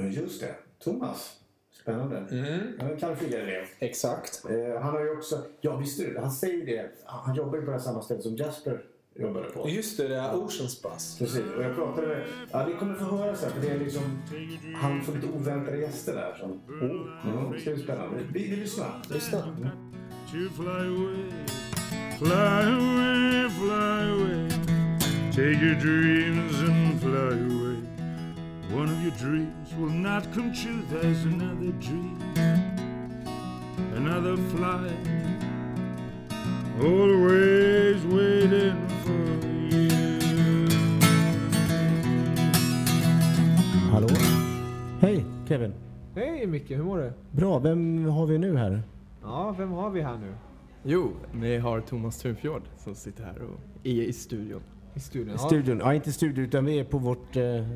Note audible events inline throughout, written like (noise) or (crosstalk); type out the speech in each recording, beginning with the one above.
Just det. Thomas. Spännande. Mm. Han är en Kalmar-elev. Exakt. Eh, han har ju också, ja visst det, han säger det, han jobbar ju på det samma ställe som Jasper jobbade på. Just det, det är Oceans Bus. Precis, och jag pratade med, ja ni kommer få höra sen för det är liksom, han får lite oväntade gäster där som, oh, mm, det ska bli spännande. Vi, vi lyssnar. Lyssna. fly away, fly away, fly away. Take your dreams and fly away. One of your dreams will not come true. There's another dream, another flight, always waiting for you. Hallå? Hej Kevin. Hej Micke, hur mår du? Bra, vem har vi nu här? Ja, vem har vi här nu? Jo, ni har Thomas Thunfjord som sitter här och är i studion. I studion? I studion, ja inte studion utan vi är på vårt eh,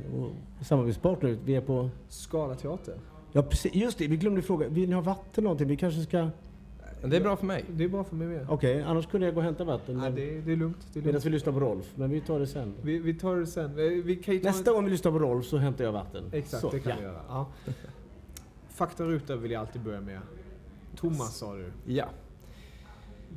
samarbetspartner. Vi är på, Skala teater. ja precis, just det, vi glömde fråga, vill ni ha vatten någonting? Vi kanske ska, Det är bra för mig. Det är bra för mig med. okej annars kunde jag gå och hämta vatten. Ja, det, det är lugnt. Det är Medan lugnt. vi lyssnar på Rolf, men vi tar det sen. Vi, vi tar det sen. Vi vi ta Nästa gång vi lyssnar på Rolf så hämtar jag vatten. Exakt, så, det kan ja. vi göra. Ja. (laughs) Faktaruta vill jag alltid börja med. Thomas sa du. Ja.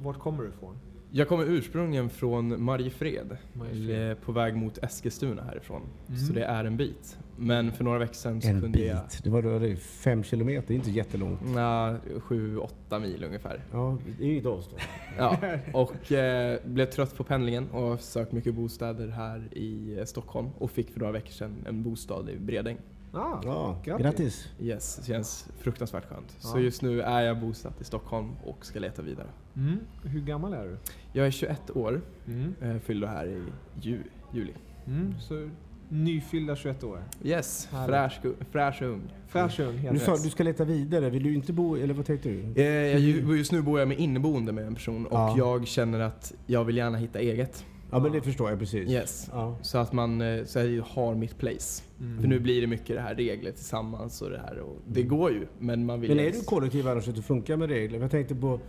Vart kommer du ifrån? Jag kommer ursprungligen från Mariefred. Mariefred. Eh, På väg mot Eskilstuna härifrån. Mm. Så det är en bit. Men för några veckor sedan så En kunde bit. jag... Det var det är fem kilometer, det är inte jättelångt. Nja, sju, åtta mil ungefär. Ja, det är ju ett avstånd. Ja, och eh, blev trött på pendlingen och har sökt mycket bostäder här i eh, Stockholm och fick för några veckor sedan en bostad i Bredäng. Ah, Ja, Grattis. grattis. Yes, det känns fruktansvärt skönt. Så Ja. just nu är jag bosatt i Stockholm och ska leta vidare. Mm. Hur gammal är du? Jag är 21 år, Mm. eh, fyllde här i ju, juli. Mm. Så nyfyllda 21 år. Yes, fräsch, fräsch ung. Fräsch ung, helt Du sa du ska leta vidare, vill du inte bo, eller vad tänkte du? Eh, just nu bor jag med inneboende med en person och Ja. jag känner att jag vill gärna hitta eget. Ja men det förstår jag precis. Yes. Ja. Så att man eh, så jag har mitt place. Mm. För nu blir det mycket det här regler tillsammans och det här. Och det går ju, men man vill Men är du kollektiv annars att det funkar med regler? Jag tänkte på,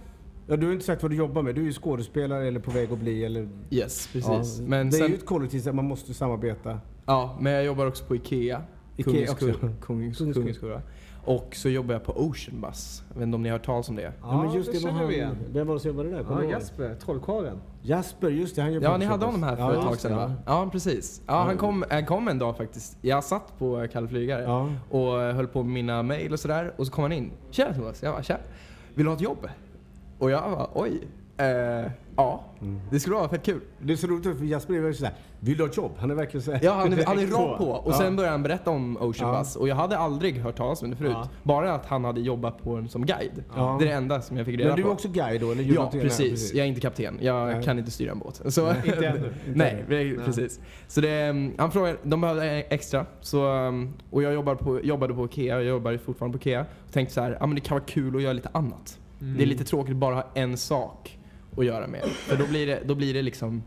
ja du har inte sagt vad du jobbar med, du är ju skådespelare eller på väg att bli eller... Yes, precis. Ja, men, det är sen, ju ett kollektiv så man måste samarbeta. Ja, men jag jobbar också på IKEA. Ikea Kungens, också. Kungens, Kungens, Kungens- Kungens skola. Och så jobbar jag på Ocean Bus. Jag vet inte om ni har hört talas om det? Ja, men just det, var känner vi igen. han, vem var det som jobbade där? Kommer Ja, du ihåg? Jasper, trollkarlen. Jasper, just det, han jobbade Ja, ni hade honom här för Ja, ett tag just det, sedan va? Ja, precis. Ja, han kom, han kom en dag faktiskt. Jag satt på Kalle Flygare Ja. och höll på med mina mail och sådär. Och så kom han in. Tjena Thomas. Jag bara, tja. Vill du ha ett jobb? Och jag bara, oj. Eh, ja, Mm. det skulle vara fett kul. Det är så roligt för Jasper är verkligen sådär, vill du ha ett jobb? Han är verkligen såhär. Ja, han är, han är (laughs) rakt på. Och Ja. sen började han berätta om Ocean Ja. Bus. Och jag hade aldrig hört talas om det förut. Ja. Bara att han hade jobbat på en som guide. Ja. Det är det enda som jag fick reda Men du på. är också guide då? Eller Ja, nej, precis. Jag är inte kapten. Jag Nej. kan inte styra en båt. Så, Inte ännu. (laughs) Nej, Nej. precis. Så det, um, han frågade, de behövde extra. Så, um, och jag jobbar på, jobbade på Ikea, jag jobbar fortfarande på Ikea. Och tänkte så här, ja men det kan vara kul att göra lite annat. Mm. Det är lite tråkigt att bara ha en sak att göra med. För då blir det, då blir det liksom,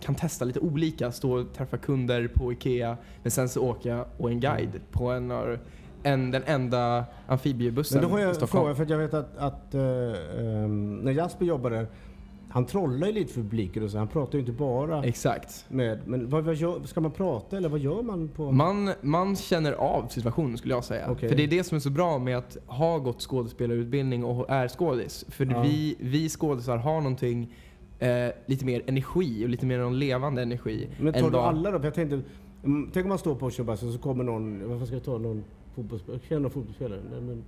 kan testa lite olika. Stå och träffa kunder på Ikea, men sen så åker jag och en guide på en av en, den enda amfibiebussen Men då har i jag en Stockholm. fråga, för att jag vet att, att eh, ehm, när Jasper jobbade han trollar ju lite för publiken och så. Han pratar ju inte bara Exakt. med... Men vad, vad gör, ska man prata eller vad gör man på... Man, man känner av situationen skulle jag säga. Okej. För det är det som är så bra med att ha gått skådespelarutbildning och är skådis. För Ja. vi, vi skådisar har någonting, eh, lite mer energi och lite mer någon levande energi. men tar du vad- alla då? För jag tänkte... mm, Tänk om man står på Oceanbus och så kommer någon... Vad ska jag ta? Någon fotbollsspelare? Känner någon fotbollsspelare. Nej, men,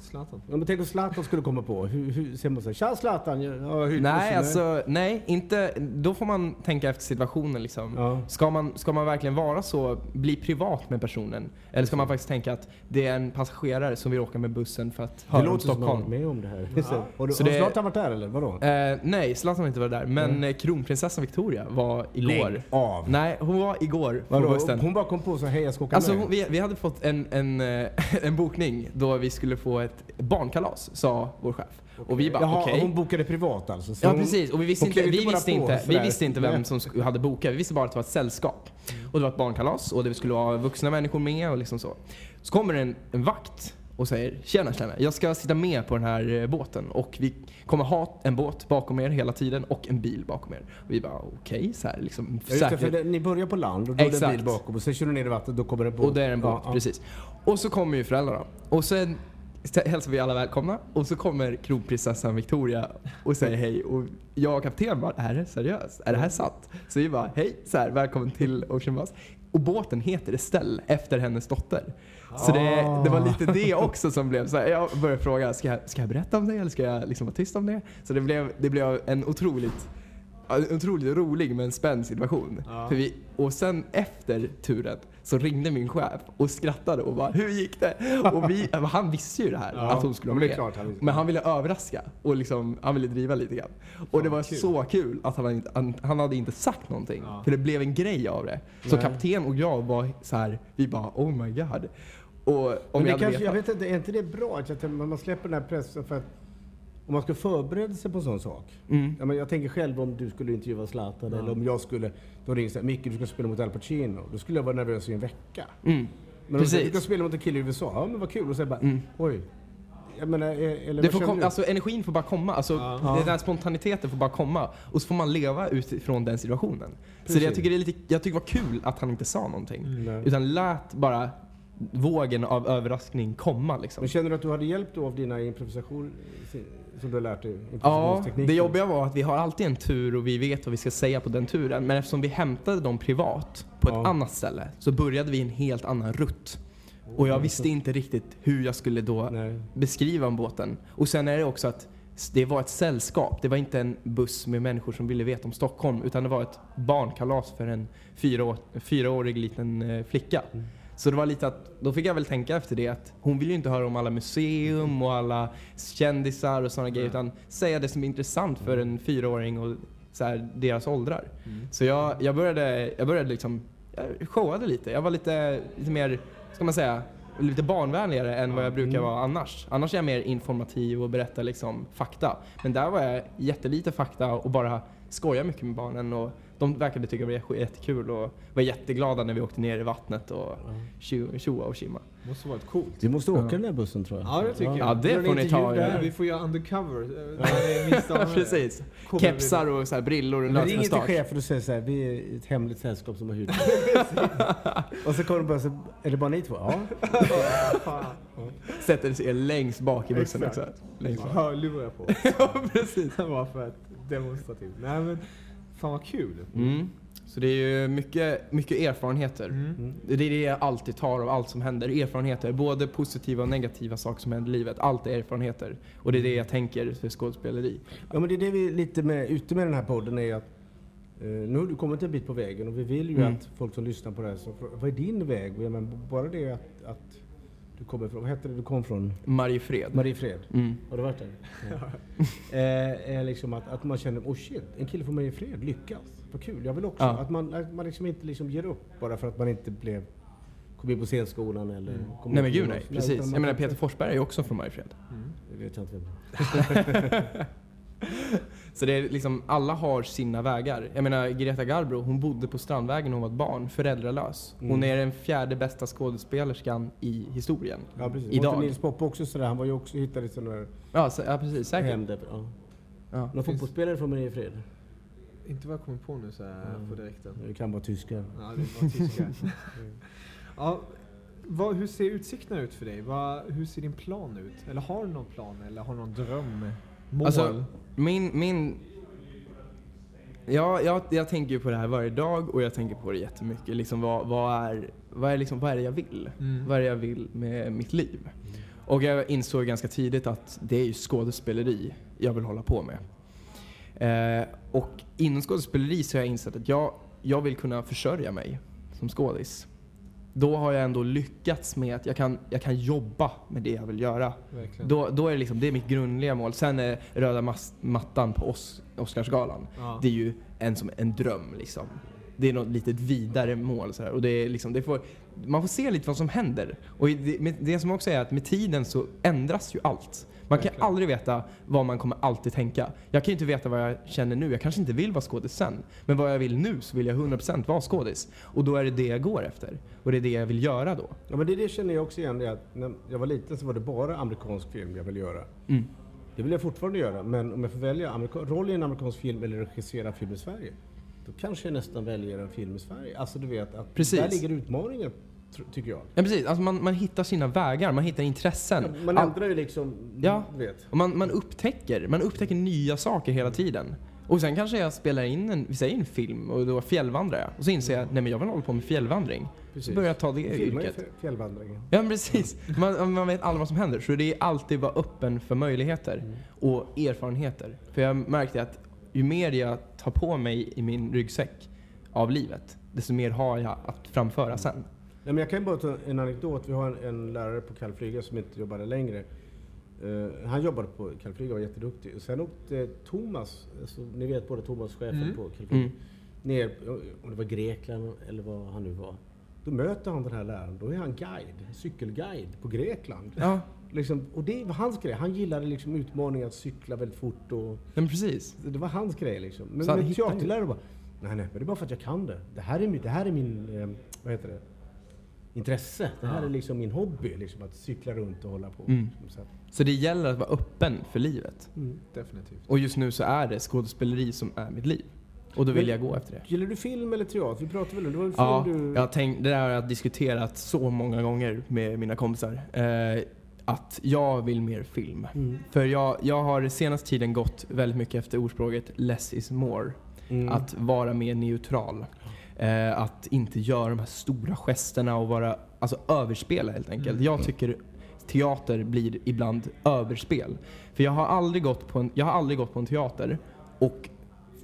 Zlatan. ja, men tänk om Zlatan skulle komma på. Hur, hur ser man så här? Tja Zlatan! Ja, ja, Nej, alltså, nej, inte, då får man tänka efter situationen liksom. Ja. Ska, man, ska man verkligen vara så, bli privat med personen? Eller ska man faktiskt tänka att det är en passagerare som vill åka med bussen för att Det höra om låter som någon Stockholm? med om det här. Har, (laughs) du, Så har det- Zlatan varit där eller? Vadå? Eh, nej, Zlatan har inte varit där. Men Mm. kronprinsessan Victoria var igår. Lägg av! Nej, hon var igår på Vadå? bussen. Hon bara kom på så hej jag ska åka Alltså med. hon, vi, vi hade fått en, en, (laughs) en bokning då vi skulle få ett barnkalas, sa vår chef. Och vi bara Jaha, okej. hon bokade privat alltså? Så Ja hon, precis, och vi visste hon inte, klev vi bara visste på inte, vi sådär. visste inte vem Nej. som sk- hade bokat. Vi visste bara att det var ett sällskap. Och det var ett barnkalas och det skulle vara vuxna människor med och liksom så. Så kommer en, en vakt och säger “Tjena, tjena, jag ska sitta med på den här eh, båten och vi kommer ha en båt bakom er hela tiden och en bil bakom er”. Och vi bara okej, så här liksom Ja, just det, för säkert. det, ni börjar på land och då är det en bil bakom och sen kör du ner i vattnet då kommer det en båt. Och det är en båt, Ja, ja. precis. Och så kommer ju föräldrarna. Och sen hälsar vi alla välkomna och så kommer kronprinsessan Victoria och säger hej. Och jag och kapten bara, är det seriöst? Är det här sant? Så vi bara, hej, så här, välkommen till Ocean Bus. Och båten heter Estelle efter hennes dotter. Så det, det var lite det också som blev så här, jag började fråga, ska jag, ska jag berätta om det eller ska jag liksom vara tyst om det? Så det blev, det blev en otroligt otroligt rolig men spänd situation. Ja. För vi, och sen efter turen så ringde min chef och skrattade och bara “Hur gick det?” och vi, (laughs) Han visste ju det här, Ja, att hon skulle vara med. klart han men han ville överraska och liksom, han ville driva lite grann. Och det var kul. så kul att han, hade inte, han, han hade inte sagt någonting. Ja. För det blev en grej av det. Så Nej. kapten och jag var så här, vi bara “Oh my god”. Och om Men det jag kanske, jag vet inte, är inte det bra att man släpper den här pressen för att om man ska förbereda sig på en sån sak. Mm. Ja, men jag tänker själv om du skulle intervjua Zlatan eller om jag skulle, då ringer såhär, Micke du ska spela mot Al Pacino. Då skulle jag vara nervös i en vecka. Mm. Men om du Precis. ska spela mot en kille i USA, ja men vad kul. Och så bara, Mm. oj. Jag menar, eh, eller Det får kom, alltså, energin får bara komma. Alltså, Ja. Den där spontaniteten får bara komma. Och så får man leva utifrån den situationen. Så Precis. det, jag, tycker det är lite, jag tycker det var kul att han inte sa någonting. Nej. Utan lät bara vågen av överraskning komma. Liksom. Men känner du att du hade hjälp då av dina improvisationer som du har lärt dig? Ja, det jobbiga var att vi har alltid en tur och vi vet vad vi ska säga på den turen. Men eftersom vi hämtade dem privat på ett Ja. annat ställe så började vi en helt annan rutt. Och jag visste inte riktigt hur jag skulle då Nej. beskriva om båten. Och sen är det också att det var ett sällskap. Det var inte en buss med människor som ville veta om Stockholm utan det var ett barnkalas för en fyra år, fyraårig liten eh, flicka. Mm. Så det var lite att, då fick jag väl tänka efter det att hon vill ju inte höra om alla museum och alla kändisar och sådana grejer utan säga det som är intressant för en fyraåring och så här, deras åldrar. Så jag, jag började, jag började liksom, jag showade lite. Jag var lite, lite mer, ska man säga, lite barnvänligare än vad jag brukar vara annars. Annars är jag mer informativ och berättar liksom fakta. Men där var jag jättelite fakta och bara skoja mycket med barnen och de verkade tycka det var jättekul och var jätteglada när vi åkte ner i vattnet och tjo- tjoa och tjimma. Måste varit coolt. Vi måste åka Ja. den där bussen tror jag. Ja, det tycker jag. Ja, det får ni ta där. Vi får göra undercover. (laughs) eh, det Ja, det. precis. Kommer Kepsar och så här brillor och lös ring inte chefen och säg så här, vi är ett hemligt sällskap som har hyrt (laughs) Och så kommer de bara så är det bara ni två? Ja. (laughs) Sätter sig längst bak i bussen Exakt. också. Hörlurar på. ja, precis. Det var för att demonstrativt. Nej men, fan vad kul. Mm. Så det är ju mycket, mycket erfarenheter. Mm. Det är det jag alltid tar av allt som händer. Erfarenheter. Både positiva och negativa saker som händer i livet. Allt är erfarenheter. Och det är det jag tänker för skådespeleri. ja men det är det vi är lite med, ute med den här podden är att eh, nu har du kommit en bit på vägen och vi vill ju Mm. att folk som lyssnar på det här så vad är din väg? Ja, men bara det att, att du kommer från, vad hette det du kom från? Mariefred. Mariefred. Mm. Har du varit där? Ja. (laughs) eh, liksom att, att man känner, oh shit, en kille från Mariefred lyckas. Vad kul, jag vill också. Ja. Att man, att man liksom inte liksom ger upp bara för att man inte blev, kom in på scenskolan eller kom Nej men gud nej, precis. man Jag menar Peter Forsberg är ju också från Mariefred. Det vet jag inte vem (laughs) (laughs) Så det är liksom, alla har sina vägar. Jag menar Greta Garbo, hon bodde på Strandvägen när hon var ett barn, föräldralös. Hon Mm. är den fjärde bästa skådespelerskan i historien. Ja precis. Idag. Nils Poppe också sådär? Han var ju också hittad i sådana där Ja, så, ja precis, säkert. hem där. Ja. Ja. Någon fotbollsspelare från Mariefred? Inte vad jag kommer på nu så här Mm. på direkten. Det kan vara tyskar. Ja, det var tyska. (laughs) ja, vad, hur ser utsikterna ut för dig? Vad, hur ser din plan ut? Eller har du någon plan? Eller har du någon dröm? Mål? Alltså, min, min... Ja, jag, jag tänker på det här varje dag och jag tänker på det jättemycket. Liksom vad, vad, är, vad, är liksom, vad är det jag vill? Mm. Vad är det jag vill med mitt liv? Och jag insåg ganska tidigt att det är ju skådespeleri jag vill hålla på med. Eh, och inom skådespeleri så har jag insett att jag, jag vill kunna försörja mig som skådis. Då har jag ändå lyckats med att jag kan, jag kan jobba med det jag vill göra. Verkligen. Då, då är det, liksom, det är mitt grundliga mål. Sen är röda mas- mattan på Os- Oscarsgalan, ja. det är ju en, som en dröm. Liksom. det är något litet vidare mål. Så här. Och det är liksom, det får, man får se lite vad som händer. Och det, det som också är att med tiden så ändras ju allt. Man kan Verkligen. aldrig veta vad man kommer alltid tänka. Jag kan ju inte veta vad jag känner nu. Jag kanske inte vill vara skådis sen. Men vad jag vill nu så vill jag 100% vara skådis. Och då är det det jag går efter. Och det är det jag vill göra då. Ja, men det, det känner jag också igen. Det att när jag var liten så var det bara amerikansk film jag ville göra. Mm. Det vill jag fortfarande göra, men om jag får välja roll i en amerikansk film eller regissera film i Sverige, då kanske jag nästan väljer en film i Sverige. Alltså du vet, att Precis. där ligger utmaningen, tycker jag. Ja precis, alltså man, man hittar sina vägar, man hittar intressen. Man All- ändrar ju liksom, Ja. vet. Och man, man upptäcker, man upptäcker nya saker hela tiden. Och sen kanske jag spelar in en, vi säger en film och då fjällvandrar jag. Och så inser jag, nej men jag vill hålla på med fjällvandring. Så börjar jag ta det Filmar yrket. f- fjällvandringen. Ja precis. Man, man vet aldrig vad som händer. Så det är alltid vara öppen för möjligheter och erfarenheter. För jag märkte att ju mer jag tar på mig i min ryggsäck av livet, desto mer har jag att framföra sen. Nej, men jag kan bara ta en anekdot. Vi har en, en lärare på Kallflyga som inte jobbar där längre. Eh, han jobbade på Kallflyga och var jätteduktig. Sen åkte Thomas, alltså, ni vet både Thomas, chefen Mm. på Kallflyga, Mm. ner, om det var Grekland eller vad han nu var. Då möter han den här läraren, då är han guide, cykelguide på Grekland. Ja, Liksom, och det var hans grej. Han gillade liksom utmaningen att cykla väldigt fort och men precis. det var hans grej liksom. Men Så han med hittade- teaterlärare bara, nej nej, men det är bara för att jag kan det. Det här är, min- det här är min, eh, vad heter det, intresse. Det här är liksom min hobby, liksom att cykla runt och hålla på. Mm. Så att, Så det gäller att vara öppen för livet. mm. Definitivt. Och just nu så är det skådespeleri som är mitt liv. Och då vill Men- jag gå efter det. Gillar du film eller teater? Vi pratade väl om det var en film Ja, du... jag har tänkt, det där har jag diskuterat så många gånger med mina kompisar. Eh, att jag vill mer film. Mm. För jag, jag har senaste tiden gått väldigt mycket efter ordspråket less is more. Mm. Att vara mer neutral. Eh, att inte göra de här stora gesterna och vara, alltså överspela helt enkelt. Mm. Jag tycker teater blir ibland överspel. För jag har aldrig gått på en, jag har aldrig gått på en teater och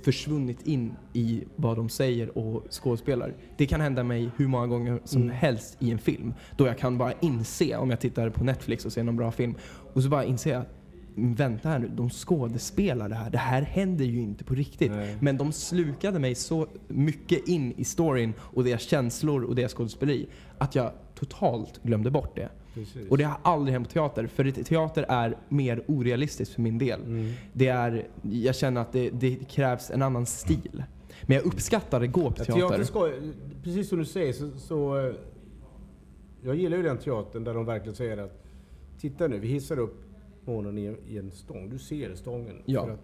försvunnit in i vad de säger och skådespelar. Det kan hända mig hur många gånger som Mm. helst i en film. Då jag kan bara inse, om jag tittar på Netflix och ser någon bra film, och så bara jag "Men vänta här nu, de skådespelar det här. Det här händer ju inte på riktigt. Nej. Men de slukade mig så mycket in i storyn och deras känslor och deras skådespeleri att jag totalt glömde bort det. Precis. Och det har aldrig hänt på teater, för teater är mer orealistiskt för min del. Mm. Det är, jag känner att det, det krävs en annan stil. Men jag uppskattar att gå på Ja, teater. teater ska, precis som du säger så, så... eh, Jag gillar ju den teatern där de verkligen säger att Titta nu, vi hissar upp månen i, en- i en stång. Du ser stången. Ja. För att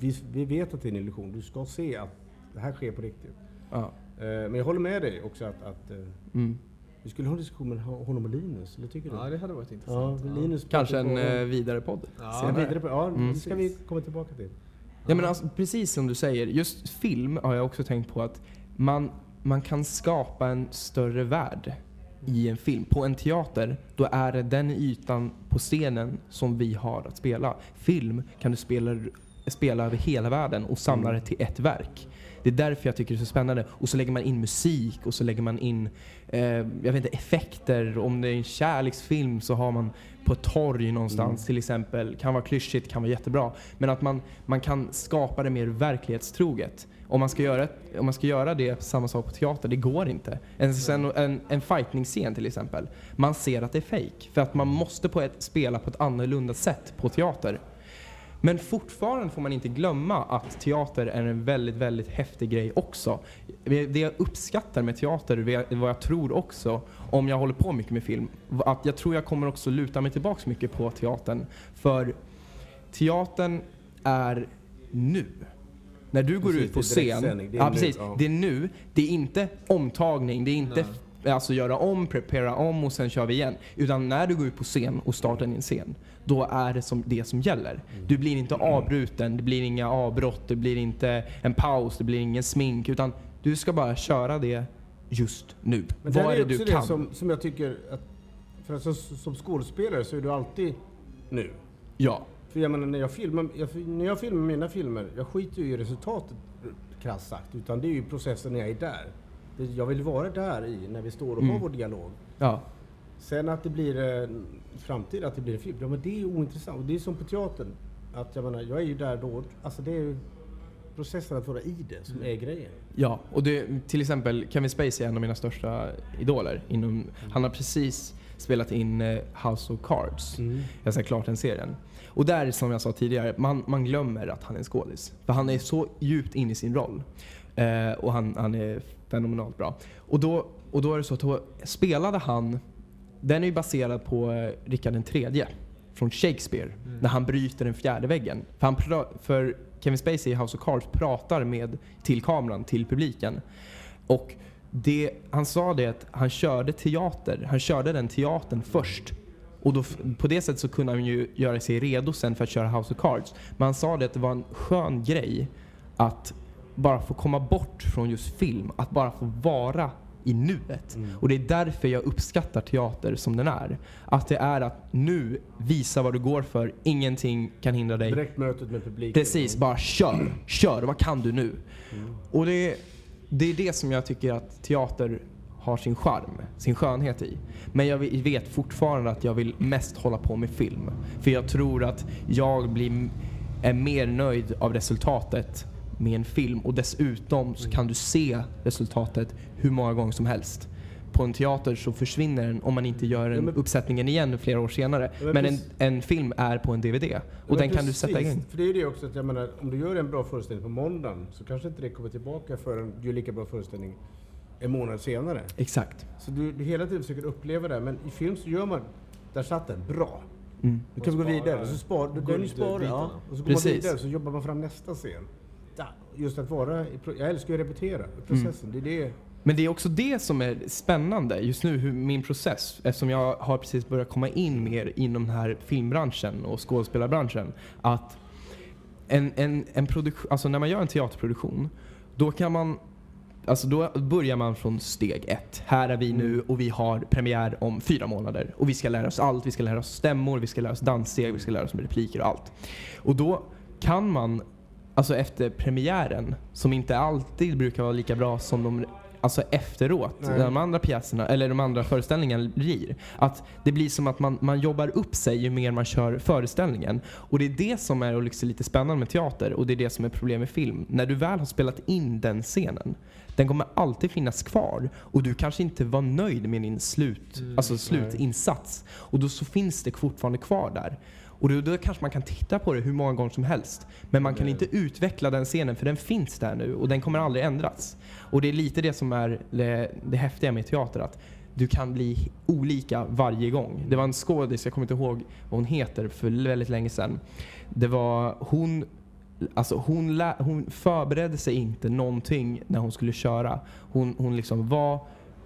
vi, vi vet att det är en illusion. Du ska se att det här sker på riktigt. Ja. Eh, Men jag håller med dig också att, att eh, Mm. vi skulle ha en diskussion med honom och Linus, eller tycker du? Ja, det hade varit Ja, intressant. Linus Kanske en på- eh, vidare podd. Ja, senare. vidare på, ja, Mm. det ska vi komma tillbaka till. Ja, men alltså, precis som du säger, just film har jag också tänkt på att man, man kan skapa en större värld i en film. På en teater, då är det den ytan på scenen som vi har att spela. Film kan du spela, spela över hela världen och samla det till ett verk. Det är därför jag tycker det är så spännande. Och så lägger man in musik och så lägger man in eh, jag vet inte, effekter. Om det är en kärleksfilm så har man på ett torg någonstans till exempel. Kan vara klyschigt, kan vara jättebra. Men att man, man kan skapa det mer verklighetstroget. Om man ska göra, om man ska göra det, samma sak på teater, det går inte. En, sen, en, en fighting-scen till exempel. Man ser att det är fake För att man måste på ett, spela på ett annorlunda sätt på teater. Men fortfarande får man inte glömma att teater är en väldigt, väldigt häftig grej också. Det jag uppskattar med teater, vad jag tror också, om jag håller på mycket med film, att jag tror jag kommer också luta mig tillbaks mycket på teatern. För teatern är nu. När du går Precis, ut på det scen, det är ja, nu, precis, ja. det är nu. Det är inte omtagning, det är inte alltså göra om, prepara om och sen kör vi igen. Utan när du går ut på scen och startar din scen, då är det som, det som gäller. Mm. Du blir inte avbruten, det blir inga avbrott, det blir inte en paus, det blir ingen smink. Utan du ska bara köra det just nu. Men Vad är det du också kan? Det som, som jag tycker att... För att som, som skådespelare så är du alltid nu. Ja. För jag menar, när jag filmar, jag, när jag filmar mina filmer, jag skiter ju i resultatet krasst sagt. Utan det är ju processen när jag är där. Det, jag vill vara där i, när vi står och Mm. har vår dialog. ja. Sen att det blir en framtid, att det blir en film, ja, men det är ointressant. Och det är som på teatern. Att jag menar, jag är ju där då. Alltså det är ju, processen att vara i det som är grejen. Ja, och det, till exempel Kevin Spacey är en av mina största idoler. Inom, han har precis spelat in eh, House of Cards. Jag har klart den serien. Och där, som jag sa tidigare, man, man glömmer att han är en skådis. För han är så djupt inne i sin roll. Eh, och han, han är fenomenalt bra. Och då, och då är det så att då spelade han, den är ju baserad på eh, Richard den tredje från Shakespeare. När han bryter den fjärde väggen. För, han pra, för Kevin Spacey i House of Cards pratar med, till kameran, till publiken. Och det, han sa det att han körde teater, han körde den teatern först. Och då, på det sättet så kunde han ju göra sig redo sen för att köra House of Cards. Men han sa det att det var en skön grej att bara få komma bort från just film. Att bara få vara i nuet. Och det är därför jag uppskattar teater som den är. Att det är att nu visa vad du går för, ingenting kan hindra dig. Direktmötet med publiken. Precis, bara kör. Kör, vad kan du nu? Och det, det är det som jag tycker att teater har sin charm, sin skönhet i. Men jag vet fortfarande att jag vill mest hålla på med film. För jag tror att jag blir, är mer nöjd av resultatet med en film och dessutom så kan du se resultatet hur många gånger som helst. På en teater så försvinner den om man inte gör en men- uppsättningen igen flera år senare. Ja, men Men en, precis- en film är på en DVD och Ja, den kan du sätta precis. igång. För det är ju det också att jag menar, om du gör en bra föreställning på måndagen så kanske inte det kommer tillbaka förrän du gör lika bra föreställning en månad senare. Exakt. Så du, du hela tiden försöker uppleva det, men i film så gör man, där satt den, bra. Mm. Nu kan vi gå vidare. Och så spar, du, den sparar, ja. Och så går man Precis. vidare så jobbar man fram nästa scen. Ja, Just att vara, jag älskar ju att repetera, processen. Det är det. Men det är också det som är spännande just nu, hur min process, eftersom jag har precis börjat komma in mer inom den här filmbranschen och skådespelarbranschen. Att en, en, en produktion, alltså när man gör en teaterproduktion, då kan man Alltså då börjar man från steg ett. Här är vi nu och vi har premiär om fyra månader. Och vi ska lära oss allt. Vi ska lära oss stämmor, vi ska lära oss danssteg, vi ska lära oss med repliker och allt. Och då kan man, alltså efter premiären, som inte alltid brukar vara lika bra som de Alltså efteråt, Nej. de andra pjäserna, eller de andra föreställningarna blir. Att det blir som att man, man jobbar upp sig ju mer man kör föreställningen. Och det är det som är liksom lite spännande med teater och det är det som är problem med film. När du väl har spelat in den scenen, den kommer alltid finnas kvar och du kanske inte var nöjd med din slut, alltså slutinsats. Och då så finns det fortfarande kvar där. Och då, då kanske man kan titta på det hur många gånger som helst. Men man kan inte utveckla den scenen för den finns där nu och den kommer aldrig ändras. Och det är lite det som är det, det häftiga med teater. Att du kan bli olika varje gång. Det var en skådis, jag kommer inte ihåg vad hon heter, för väldigt länge sedan. Det var hon Alltså hon, lä- hon förberedde sig inte någonting när hon skulle köra. Hon, hon liksom var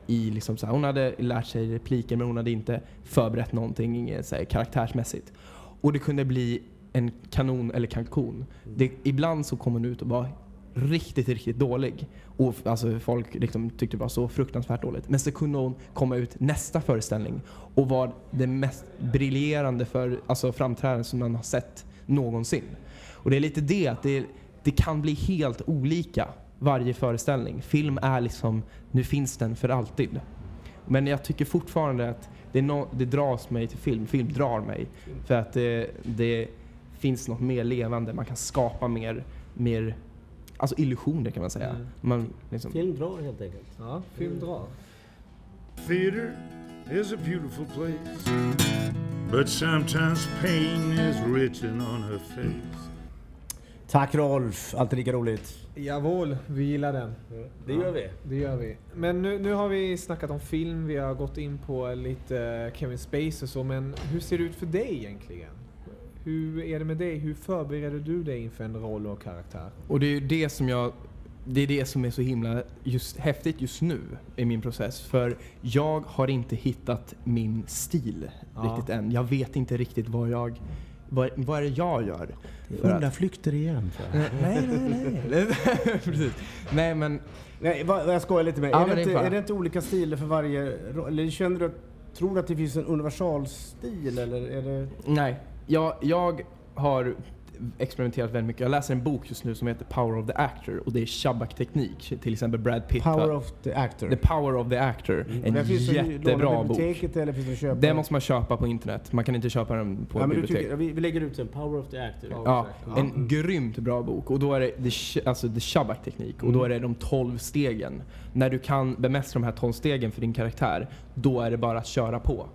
i liksom så här, hon hade lärt sig repliker men hon hade inte förberett någonting inget så här, karaktärsmässigt. Och det kunde bli en kanon eller kalkon. Det, ibland så kom hon ut och var riktigt, riktigt dålig. Och alltså, folk liksom tyckte det var så fruktansvärt dåligt. Men så kunde hon komma ut nästa föreställning och var det mest briljerande för, alltså, framträdande som man har sett någonsin. Och det är lite det, att det, det kan bli helt olika varje föreställning. Film är liksom, nu finns den för alltid. Men jag tycker fortfarande att det, är no, det dras mig till film. Film drar mig. För att det, det finns något mer levande. Man kan skapa mer, mer alltså illusioner kan man säga. Mm. Man, liksom, Film drar helt enkelt. Ja, film drar. Theater is a beautiful place, but sometimes pain is written on her face. Tack Rolf, alltid lika roligt. Jawohl, vi gillar den. Det gör vi. Det gör vi. Men nu, nu har vi snackat om film, vi har gått in på lite Kevin Spacey och så, men hur ser det ut för dig egentligen? Hur är det med dig? Hur förbereder du dig inför en roll och karaktär? Och det är ju det som jag det är det som är så himla just, häftigt just nu i min process. För jag har inte hittat min stil Ja. riktigt än. Jag vet inte riktigt vad jag vad, vad är det jag gör. Undanflykter igen. nej, nej, nej. (laughs) (laughs) Precis. Nej men Nej, vad, jag skojar lite med. Ja, är, det inte, är det inte olika stilar för varje? Eller känner du tror du att det finns en universalstil eller är det... Nej, jag, jag har experimenterat väldigt mycket. Jag läser en bok just nu som heter Power of the Actor och det är Shabak-teknik. Till exempel Brad Pitt. Power of the actor. The Power of the Actor. Mm. En låna jättebra bok. eller finns det köpa? Det måste man köpa på internet. Man kan inte köpa den på ja, bibliotek. tycker, vi, vi lägger ut en Power of the actor. Ja, Ja. en grymt bra bok. Och då är det the, alltså the Shabak-teknik. Och då är det de 12 stegen. När du kan bemästra de här 12 stegen för din karaktär, då är det bara att köra på.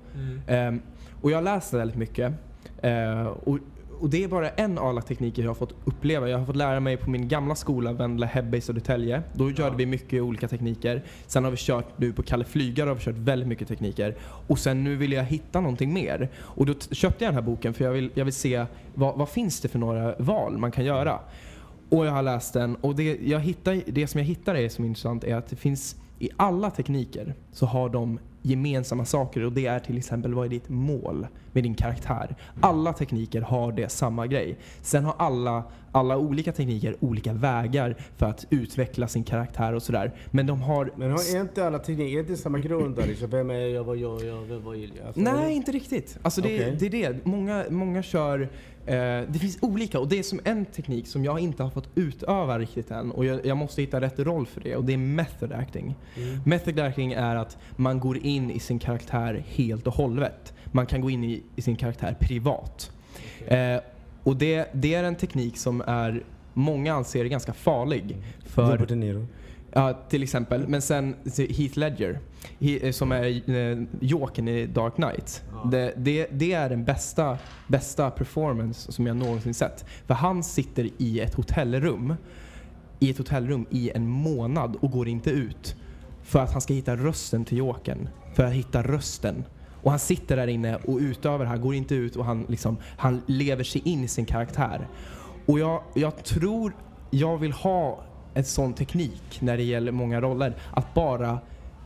Ehm, och jag läst väldigt mycket. Eh, och, och det är bara en av alla tekniker jag har fått uppleva. Jag har fått lära mig på min gamla skola, Vendla Hebbe i Södertälje. Då körde vi mycket olika tekniker. Sen har vi kört nu på Kalle Flygare har vi kört väldigt mycket tekniker. Och sen nu vill jag hitta någonting mer. Och då köpte jag den här boken för jag vill, jag vill se vad, vad finns det för några val man kan göra. Och jag har läst den och det, jag hittar, det som jag hittar är som är intressant är att det finns i alla tekniker så har de gemensamma saker och det är till exempel vad är ditt mål med din karaktär. Alla tekniker har det samma grej. Sen har alla, alla olika tekniker olika vägar för att utveckla sin karaktär och sådär. Men de har... Men har, inte alla tekniker, inte samma grund där? Liksom, vem är jag, vad gör jag, vem, vad gillar jag? Alltså, Nej, inte riktigt. Alltså det, Okej. det är det. Många, många kör... Eh, det finns olika och det är som en teknik som jag inte har fått utöva riktigt än och jag, jag måste hitta rätt roll för det och det är method acting. Method acting är att man går in i sin karaktär helt och hållet. Man kan gå in i, i sin karaktär privat. Eh, och det, det är en teknik som är många anser är ganska farlig. För, Robert De Niro. Ja, till exempel. Men sen Heath Ledger, eh, som är eh, Jokern i Dark Knight. Det, det, det är den bästa, bästa performance som jag någonsin sett. För han sitter i ett hotellrum, i ett hotellrum i en månad och går inte ut. För att han ska hitta rösten till Jokern. För att hitta rösten. Och han sitter där inne och utöver det här, går inte ut och han, liksom, han lever sig in i sin karaktär. Och jag, jag tror jag vill ha en sån teknik när det gäller många roller. Att bara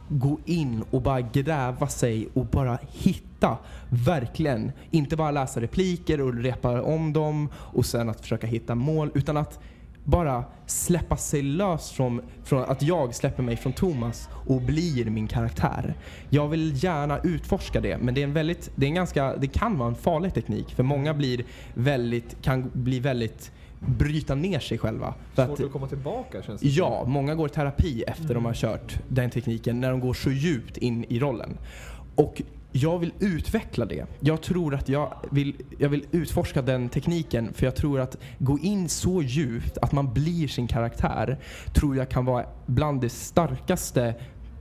gå in och bara gräva sig och bara hitta, verkligen. Inte bara läsa repliker och repa om dem och sen att försöka hitta mål, utan att bara släppa sig lös från, från att jag släpper mig från Thomas och blir min karaktär. Jag vill gärna utforska det, men det är en väldigt, det är en ganska, det kan vara en farlig teknik för många blir väldigt, kan bli väldigt bryta ner sig själva. För Svårt att, att komma tillbaka känns det Ja, många går i terapi efter de har kört den tekniken när de går så djupt in i rollen. Och jag vill utveckla det. Jag tror att jag vill, jag vill utforska den tekniken för jag tror att gå in så djupt att man blir sin karaktär tror jag kan vara bland det starkaste,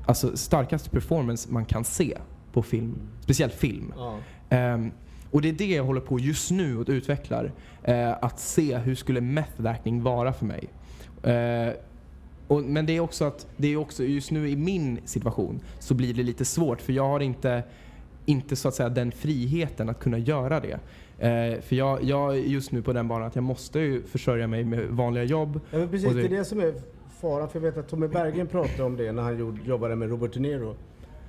alltså starkaste performance man kan se på film. Speciellt film. Ja. Ehm, och det är det jag håller på just nu och utvecklar. Eh, att se hur skulle method acting vara för mig. Eh, och, men det är också att, det är också just nu i min situation så blir det lite svårt för jag har inte, inte så att säga den friheten att kunna göra det. Eh, för jag, jag är just nu på den banan att jag måste ju försörja mig med vanliga jobb. Ja, precis, det... det- är det som är faran. För jag vet att Tommy Berggren pratade om det när han gjorde, jobbade med Robert De Niro.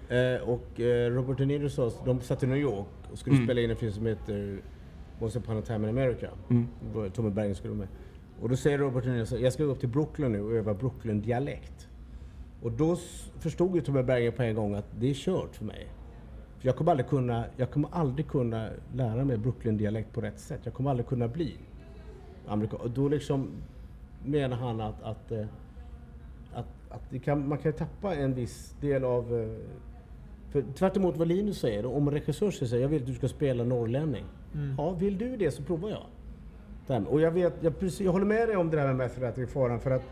Eh, och eh, Robert De Niro sa, de satt i New York och skulle Mm. spela in en film som heter Once upon a time in America. Mm. Tommy Berggren skulle vara med. Och då säger Robert De Niro så jag ska gå upp till Brooklyn nu och öva Brooklyn-dialekt. Och då förstod ju Tommy Berggren på en gång att det är kört för mig. Jag kommer aldrig kunna, jag kommer aldrig kunna lära mig Brooklyn-dialekt på rätt sätt. Jag kommer aldrig kunna bli amerikan. Och då liksom menar han att, att, eh, att, att kan, man kan tappa en viss del av... eh, För tvärt emot vad Linus säger, om en regissör säger jag vill att du ska spela norrlänning. Ja, vill du det så provar jag. Och jag, vet, jag, precis, jag håller med dig om det där med method acting faran för att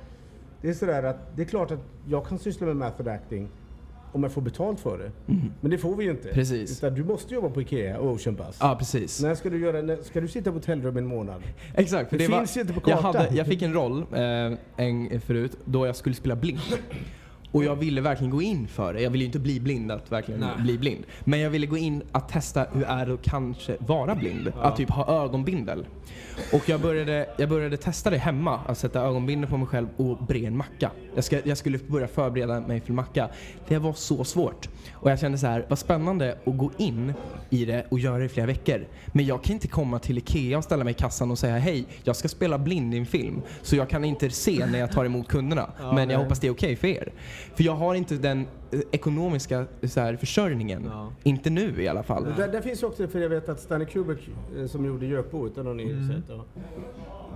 det är sådär att det är klart att jag kan syssla med method acting om jag får betalt för det. Men det får vi ju inte. Precis. Utan du måste jobba på IKEA och Ocean Bus. Ja, precis. När ska du göra, när, ska du sitta på hotellrum en månad? (laughs) Exakt. för Det var- finns ju inte på jag, kartan. hade, jag fick en roll eh, en, förut då jag skulle spela blind. Och jag ville verkligen gå in för det. Jag ville ju inte bli blind, att verkligen Nej. bli blind. Men jag ville gå in att testa hur är det att kanske vara blind. Att typ ha ögonbindel. Och jag började, jag började testa det hemma. Att sätta ögonbindel på mig själv och bre en macka. Jag, ska, jag skulle börja förbereda mig för macka. Det var så svårt. Och jag kände så här, vad spännande att gå in i det och göra det i flera veckor. Men jag kan inte komma till IKEA och ställa mig i kassan och säga hej, jag ska spela blind i en film. Så jag kan inte se när jag tar emot kunderna. men jag hoppas det är okej för er. För jag har inte den eh, ekonomiska så här, försörjningen. Ja. Inte nu i alla fall. Där, där finns ju också, för jag vet att Stanley Kubrick eh, som gjorde Gökboet, har ni Mm. sett. Ja.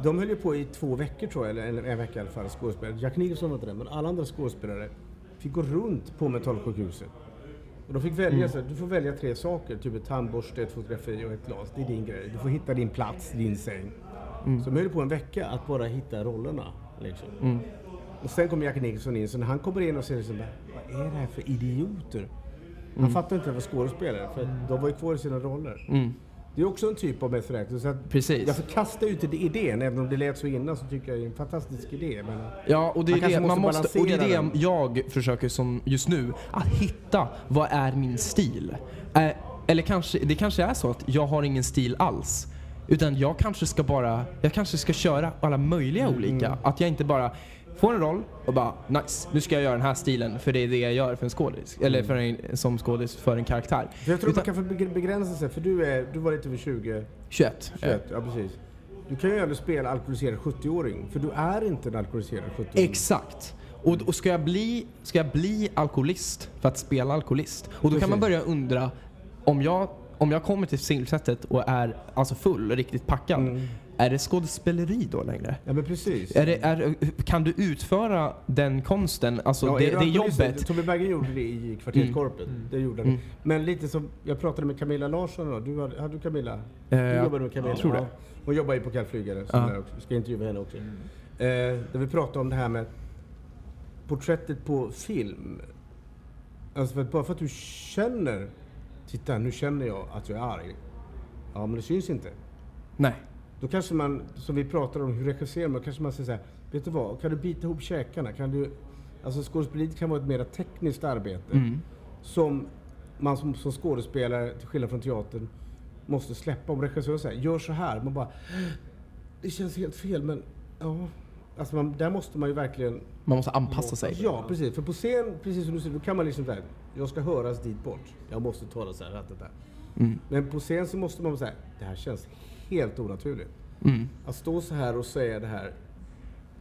De höll ju på i två veckor tror jag, eller en, en vecka i alla fall, skådespelare. Jack Nicholson var inte det, men alla andra skådespelare fick gå runt på mentalsjukhuset. Och de fick välja, Mm. så du får välja tre saker, typ ett tandborste, ett fotografi och ett glas. Det är din grej. Du får hitta din plats, din säng. Mm. Så de höll på en vecka att bara hitta rollerna. Liksom. Mm. Och sen kom Jack Nicholson in, så när han kommer in och säger liksom, vad är det här för idioter? Han Mm. fattar inte att det var skådespelare, för de var ju kvar i sina roller. Mm. Det är också en typ av method så att Precis. Jag förkastar ju inte idén, även om det lät så innan så tycker jag det är en fantastisk idé. Men, Ja, och det är det, man måste och det är det jag försöker som just nu, att hitta vad är min stil? Eh, eller kanske, det kanske är så att jag har ingen stil alls. Utan jag kanske ska bara, jag kanske ska köra alla möjliga Mm. olika. Att jag inte bara får en roll och bara nice, nu ska jag göra den här stilen för det är det jag gör för en skådis. Eller för en, som skådis för en karaktär. för jag tror Utan- man kan begränsa sig, för du, är, du var lite över 20, 21. 21, ja precis. Du kan ju aldrig spela alkoholiserad 70-åring, för du är inte en alkoholiserad 70-åring. Exakt. Och, och ska, jag bli, ska jag bli alkoholist för att spela alkoholist? Och då kan man Precis. börja undra om jag, om jag kommer till singelsättet och är alltså full och riktigt packad. Mm. Är det skådespeleri då längre? Ja men precis. Är det, är, kan du utföra den konsten, alltså Ja, det, det jobbet? Tobbe Bergen gjorde det i Kvarterskorpet. Det gjorde han. Mm. Men lite som, jag pratade med Camilla Larsson då. Du hade, hade du Camilla? Eh, Du jag jobbade med Camilla? tror det. Ja. Hon jobbar ju på Kallflygare, Ja. Vi ska intervjua henne också. Eh, där vi pratade om det här med porträttet på film. Alltså för att bara för att du känner, titta nu känner jag att jag är arg. Ja men det syns inte. Nej. Då kanske man, som vi pratade om, hur regisserar man? Kanske man säger så här, vet du vad, kan du bita ihop käkarna? Kan du, alltså skådespeleriet kan vara ett mer tekniskt arbete. Mm. Som man som, som skådespelare, till skillnad från teatern, måste släppa. Om regissören säger, gör så här. Man bara, det känns helt fel men, ja. Alltså man, där måste man ju verkligen... Man måste anpassa sig. Ja, precis. För på scen, precis som du säger, då kan man liksom där, jag ska höras dit bort. Jag måste tala så här, rätt det där. Mm. Men på scen så måste man säga, det här känns helt onaturligt. Mm. Att stå så här och säga det här.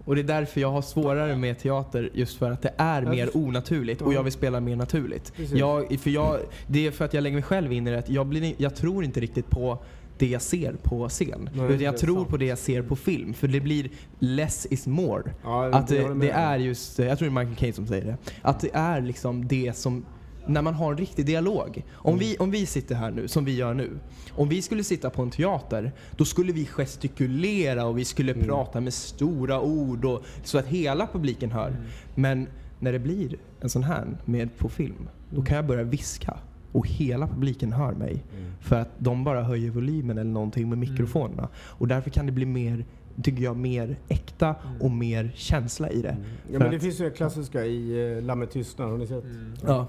Och det är därför jag har svårare med teater, just för att det är mer onaturligt och Ja. jag vill spela mer naturligt. Jag, för jag, det är för att jag lägger mig själv in i det, jag, blir, jag tror inte riktigt på det jag ser på scen. Nej, utan jag tror sant. på det jag ser på film. För det blir less is more. Ja, Att det, det är just, jag tror det är Michael Caine som säger det, att det är liksom det som när man har en riktig dialog. Om, Mm. vi, om vi sitter här nu, som vi gör nu. Om vi skulle sitta på en teater, då skulle vi gestikulera och vi skulle Mm. prata med stora ord och, så att hela publiken hör. Mm. Men när det blir en sån här med på film, då kan jag börja viska och hela publiken hör mig. Mm. För att de bara höjer volymen eller någonting med mikrofonerna. Och därför kan det bli mer, tycker jag, mer äkta och mer känsla i det. Mm. Ja, men det att- finns ju det klassiska i uh, Lammet tystnad, har ni sett? Ja.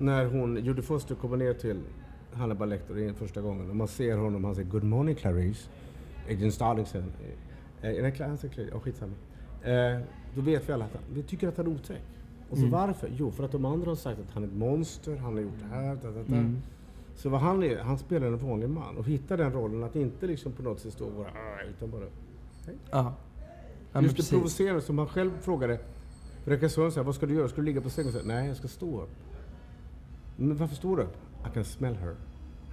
När hon, Judy Foster kommer ner till Hannibal Lecter är första gången och man ser honom, han säger Good morning Clarice. Agent Starling säger han. Eh, nej, Cla- han säger Clarice, ja skitsamma. Eh, då vet vi alla att han, vi tycker att han är otäck. Och så Mm. varför? Jo, för att de andra har sagt att han är ett monster, han har gjort det här, da, da, da. Mm. Så vad han är, han spelar en vanlig man och hittar den rollen att inte liksom på något sätt stå och bara "Arr", utan bara Ja. ja men Just det provocerande som han själv frågade regissören vad ska du göra? Ska du ligga på sängen? Nej, jag ska stå upp. Men varför står du upp? I can smell her.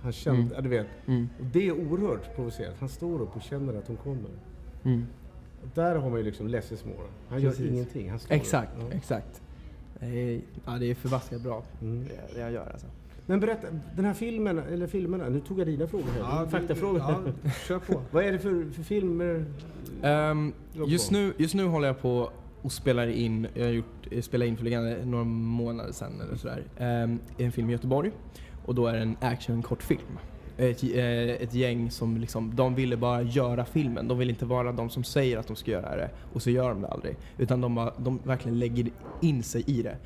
Han kände, Mm. ja, du vet. Mm. Och det är oerhört provocerande. Han står upp och känner att hon kommer. Mm. Och där har man ju liksom less is more. Han gör Precis. ingenting. Han står Exakt, upp. Ja. exakt. Det är, ja, det är förbaskat bra, Mm. det, jag gör alltså. Men berätta, den här filmen, eller filmerna, nu tog jag dina frågor här. vi- Faktafrågor. Ja, kör på. (laughs) Vad är det för, för filmer? Låt just, på. nu, just nu håller jag på och spelar in, jag har gjort, eh, spelade in för några månader sedan eller sådär, ehm, en film i Göteborg. Och då är det en action-kortfilm. Ett, eh, ett gäng som liksom, de ville bara göra filmen. De vill inte vara de som säger att de ska göra det och så gör de det aldrig. Utan de, bara, de verkligen lägger in sig i det.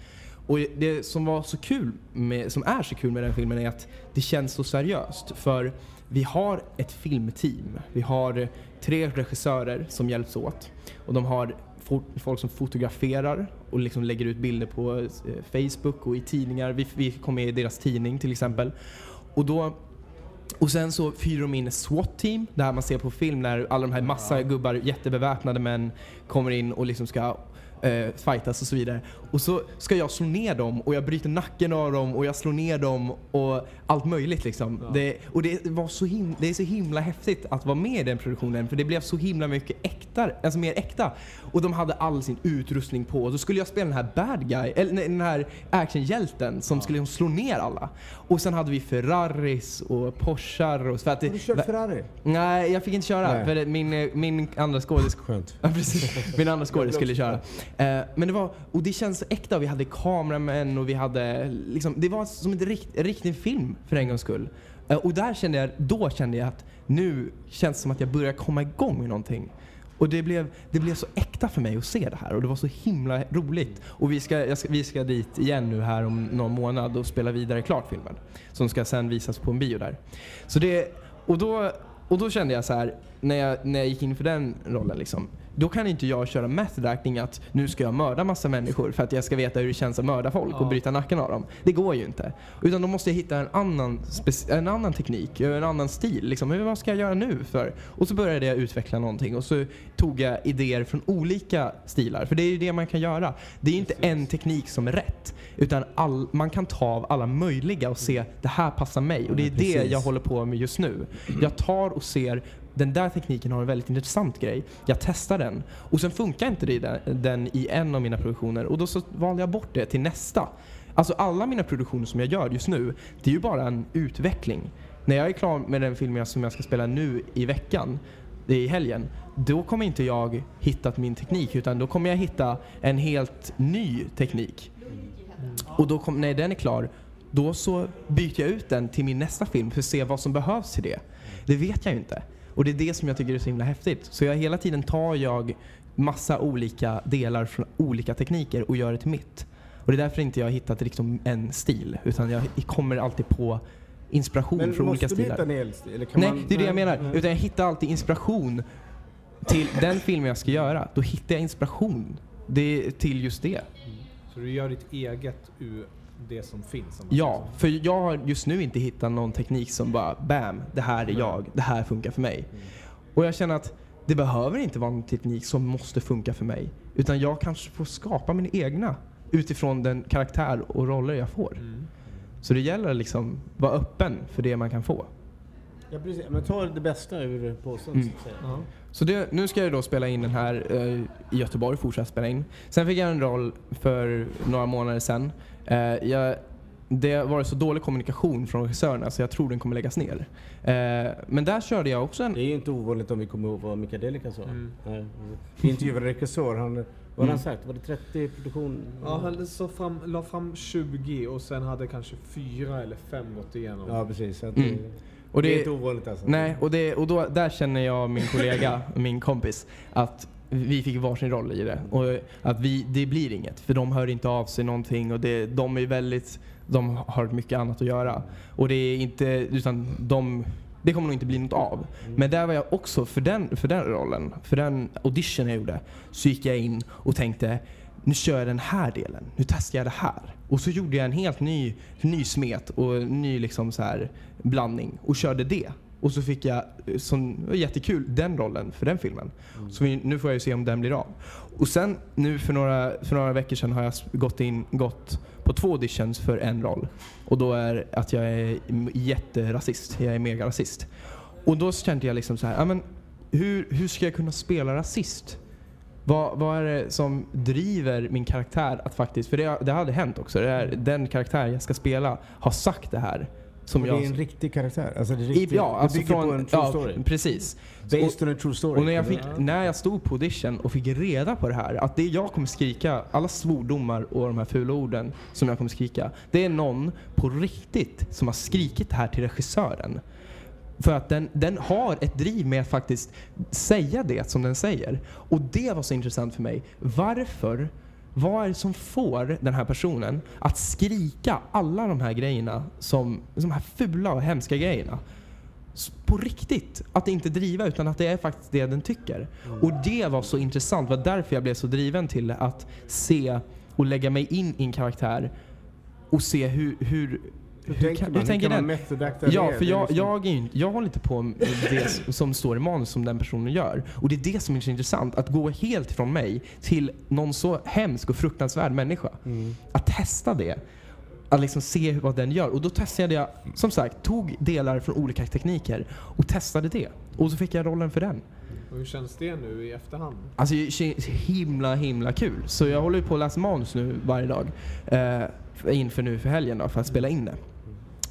Och det som var så kul, med, som är så kul med den filmen är att det känns så seriöst. För vi har ett filmteam. Vi har tre regissörer som hjälps åt. Och de har folk som fotograferar och liksom lägger ut bilder på eh, Facebook och i tidningar. Vi, vi kom med i deras tidning till exempel. Och då och sen så fyrar de in ett SWAT-team, det här man ser på film när alla de här massa gubbar, jättebeväpnade män, kommer in och liksom ska eh, fightas och så vidare. Och så ska jag slå ner dem och jag bryter nacken av dem och jag slår ner dem och allt möjligt liksom. Det, och det var så himla, det är så himla häftigt att vara med i den produktionen för det blev så himla mycket äkta, alltså mer äkta. Och de hade all sin utrustning på och så skulle jag spela den här bad guy, eller den här actionhjälten som skulle liksom slå ner alla. Och sen hade vi Ferraris och Porschar och så för att det, Har du kört Ferrari? Nej, jag fick inte köra Nej. för min, min andra skådis Skönt. Ja, precis. Min andra skådis skulle köra. Eh, men det var, och det känns så äkta. och Vi hade kameramän och vi hade liksom, det var som en rikt, riktig film för en gångs skull. Eh, och där kände jag, då kände jag att nu känns det som att jag börjar komma igång med någonting. Och det blev, det blev så äkta för mig att se det här och det var så himla roligt. Och vi ska, jag ska, vi ska dit igen nu här om någon månad och spela vidare klart filmen. Som ska sen visas på en bio där. Så det, och då, och då kände jag så här när jag, när jag gick in för den rollen liksom. Då kan inte jag köra method acting att nu ska jag mörda massa människor för att jag ska veta hur det känns att mörda folk och bryta nacken av dem. Det går ju inte. Utan då måste jag hitta en annan, en annan teknik, en annan stil. Liksom. Vad ska jag göra nu? för? Och så började jag utveckla någonting och så tog jag idéer från olika stilar. För det är ju det man kan göra. Det är inte en teknik som är rätt. Utan all, man kan ta av alla möjliga och se det här passar mig. Och det är Ja, det precis. jag håller på med just nu. Jag tar och ser den där tekniken har en väldigt intressant grej. Jag testar den. Och sen funkar inte det den, i en av mina produktioner. Och då så valde jag bort det till nästa. Alltså alla mina produktioner som jag gör just nu, det är ju bara en utveckling. När jag är klar med den filmen som jag ska spela nu i veckan, i helgen, då kommer inte jag hittat min teknik utan då kommer jag hitta en helt ny teknik. Och då kom, när den är klar, då så byter jag ut den till min nästa film för att se vad som behövs till det. Det vet jag ju inte. Och det är det som jag tycker är så himla häftigt. Så jag hela tiden tar jag massa olika delar från olika tekniker och gör det till mitt. Och det är därför inte jag har hittat liksom en stil. Utan jag kommer alltid på inspiration Men från olika måste du stilar. hitta en elstil? Eller kan Nej, man- det är det jag menar. nej. Utan jag hittar alltid inspiration till den filmen jag ska göra. Då hittar jag inspiration det, till just det. Så du gör ditt eget ur det som finns? om man Ja, för jag har just nu inte hittat någon teknik som bara BAM, det här är jag, det här funkar för mig. Och jag känner att det behöver inte vara en teknik som måste funka för mig. Utan jag kanske får skapa min egna utifrån den karaktär och roller jag får. Mm. Så det gäller liksom vara öppen för det man kan få. Ja, precis. Men ta det bästa ur påsen Mm. så att säga. Ja. Så det, nu ska jag då spela in den här eh, i Göteborg, fortsätta spela in. Sen fick jag en roll för några månader sedan. Eh, jag, det var så dålig kommunikation från regissörerna så jag tror den kommer läggas ner. Eh, men där körde jag också en... Det är ju inte ovanligt om vi kommer ihåg vad Mika Delika sa. Mm. Vi intervjuade regissör, han, vad har Mm. han sagt? Var det 30 produktion? Ja, han så fram, la fram 20 och sen hade kanske fyra eller fem gått igenom. Ja, precis. Att Mm. det, Och det är det, inte ovanligt alltså. nej, och, det, och då, där känner jag min kollega, (laughs) min kompis, att vi fick varsin roll i det. Och att vi, det blir inget, för de hör inte av sig någonting och det, de är väldigt, de har mycket annat att göra. Och det är inte, utan de, det kommer nog inte bli något av. Men där var jag också, för den, för den rollen, för den audition jag gjorde, så gick jag in och tänkte nu kör jag den här delen, nu testar jag det här. Och så gjorde jag en helt ny, ny smet och en ny liksom så här blandning och körde det. Och så fick jag, eh, som var jättekul, den rollen för den filmen. Så vi, nu får jag ju se om den blir av. Och sen nu för några, för några veckor sedan har jag gått, in, gått på två auditions för en roll. Och då är att jag är jätterasist, jag är megarasist. Och då kände jag liksom så här, men hur, hur ska jag kunna spela rasist? Vad, vad är det som driver min karaktär att faktiskt, för det, det hade hänt också, det är, den karaktär jag ska spela har sagt det här. Som Och det är en riktig karaktär? Alltså det är riktigt, ja, alltså det bygger från, på en true ja, story? precis. Based on a true story? Och när jag, fick, eller? när jag stod på audition och fick reda på det här, att det jag kommer skrika, alla svordomar och de här fula orden som jag kommer skrika, det är någon på riktigt som har skrikit det här till regissören. För att den, den har ett driv med att faktiskt säga det som den säger. Och det var så intressant för mig. Varför, vad är det som får den här personen att skrika alla de här grejerna, som, de här fula och hemska grejerna? på riktigt. Att inte driva utan att det är faktiskt det den tycker. Och det var så intressant. Det var därför jag blev så driven till att se och lägga mig in i en karaktär och se hur, hur, hur, tänker man? hur tänker man method Ja, för jag, liksom- jag, är ju jag håller inte på med det som står i manus som den personen gör. Och det är det som är så intressant. Att gå helt från mig till någon så hemsk och fruktansvärd människa. Mm. Att testa det. Att liksom se vad den gör. Och då testade jag, som sagt, tog delar från olika tekniker och testade det. Och så fick jag rollen för den. Och hur känns det nu i efterhand? Alltså himla himla kul. Så jag håller ju på att läsa manus nu varje dag. Eh, inför nu för helgen då, för att spela in det.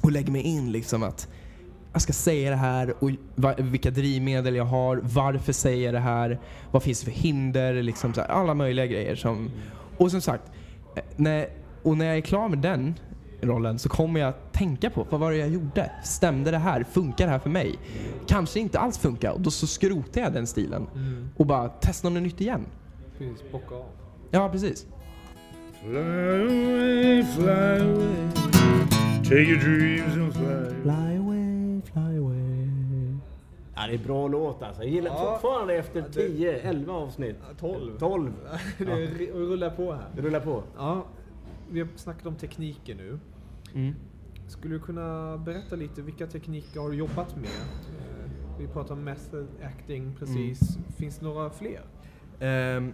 Och lägger mig in liksom att jag ska säga det här och vilka drivmedel jag har, varför säger jag det här, vad finns det för hinder, liksom så här, alla möjliga grejer. Som, och som sagt, eh, när, och när jag är klar med den rollen så kommer jag tänka på vad var det jag gjorde? Stämde det här? Funkar det här för mig? Kanske inte alls funkar och då så skrotar jag den stilen och bara testar något nytt igen. Precis, bocka av. Ja, precis. Fly away, fly away. Take your dreams and fly. Fly away, fly away. Ja, det är bra låt alltså. Jag gillar Ja. fortfarande efter 10, 11 avsnitt. 12. 12. (laughs) det rullar på här. Det rullar på. Ja, vi har snackat om tekniker nu. Mm. Skulle du kunna berätta lite, vilka tekniker har du jobbat med? Eh, Vi pratar om method acting precis. Finns det några fler? Ehm,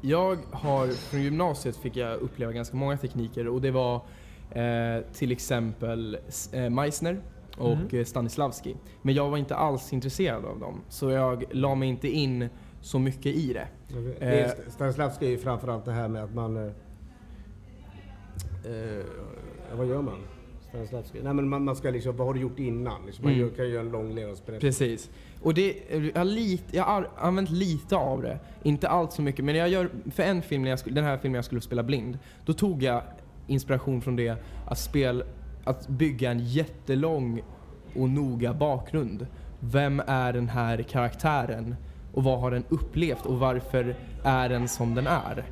jag har, från gymnasiet fick jag uppleva ganska många tekniker och det var eh, till exempel eh, Meissner och eh, Stanislavski. Men jag var inte alls intresserad av dem så jag la mig inte in så mycket i det. Är, Stanislavski är ju framförallt det här med att man... Eh, eh, vad gör man? Stanislavski? Nej men man, man ska liksom, vad har du gjort innan? Liksom, man Mm. kan göra en lång levnadsberättelse. Precis. Och det, jag, har lite, jag har använt lite av det. Inte allt så mycket. Men jag gör, för en film, när jag den här filmen jag skulle spela blind, då tog jag inspiration från det att, spel, att bygga en jättelång och noga bakgrund. Vem är den här karaktären? Och vad har den upplevt och varför är den som den är?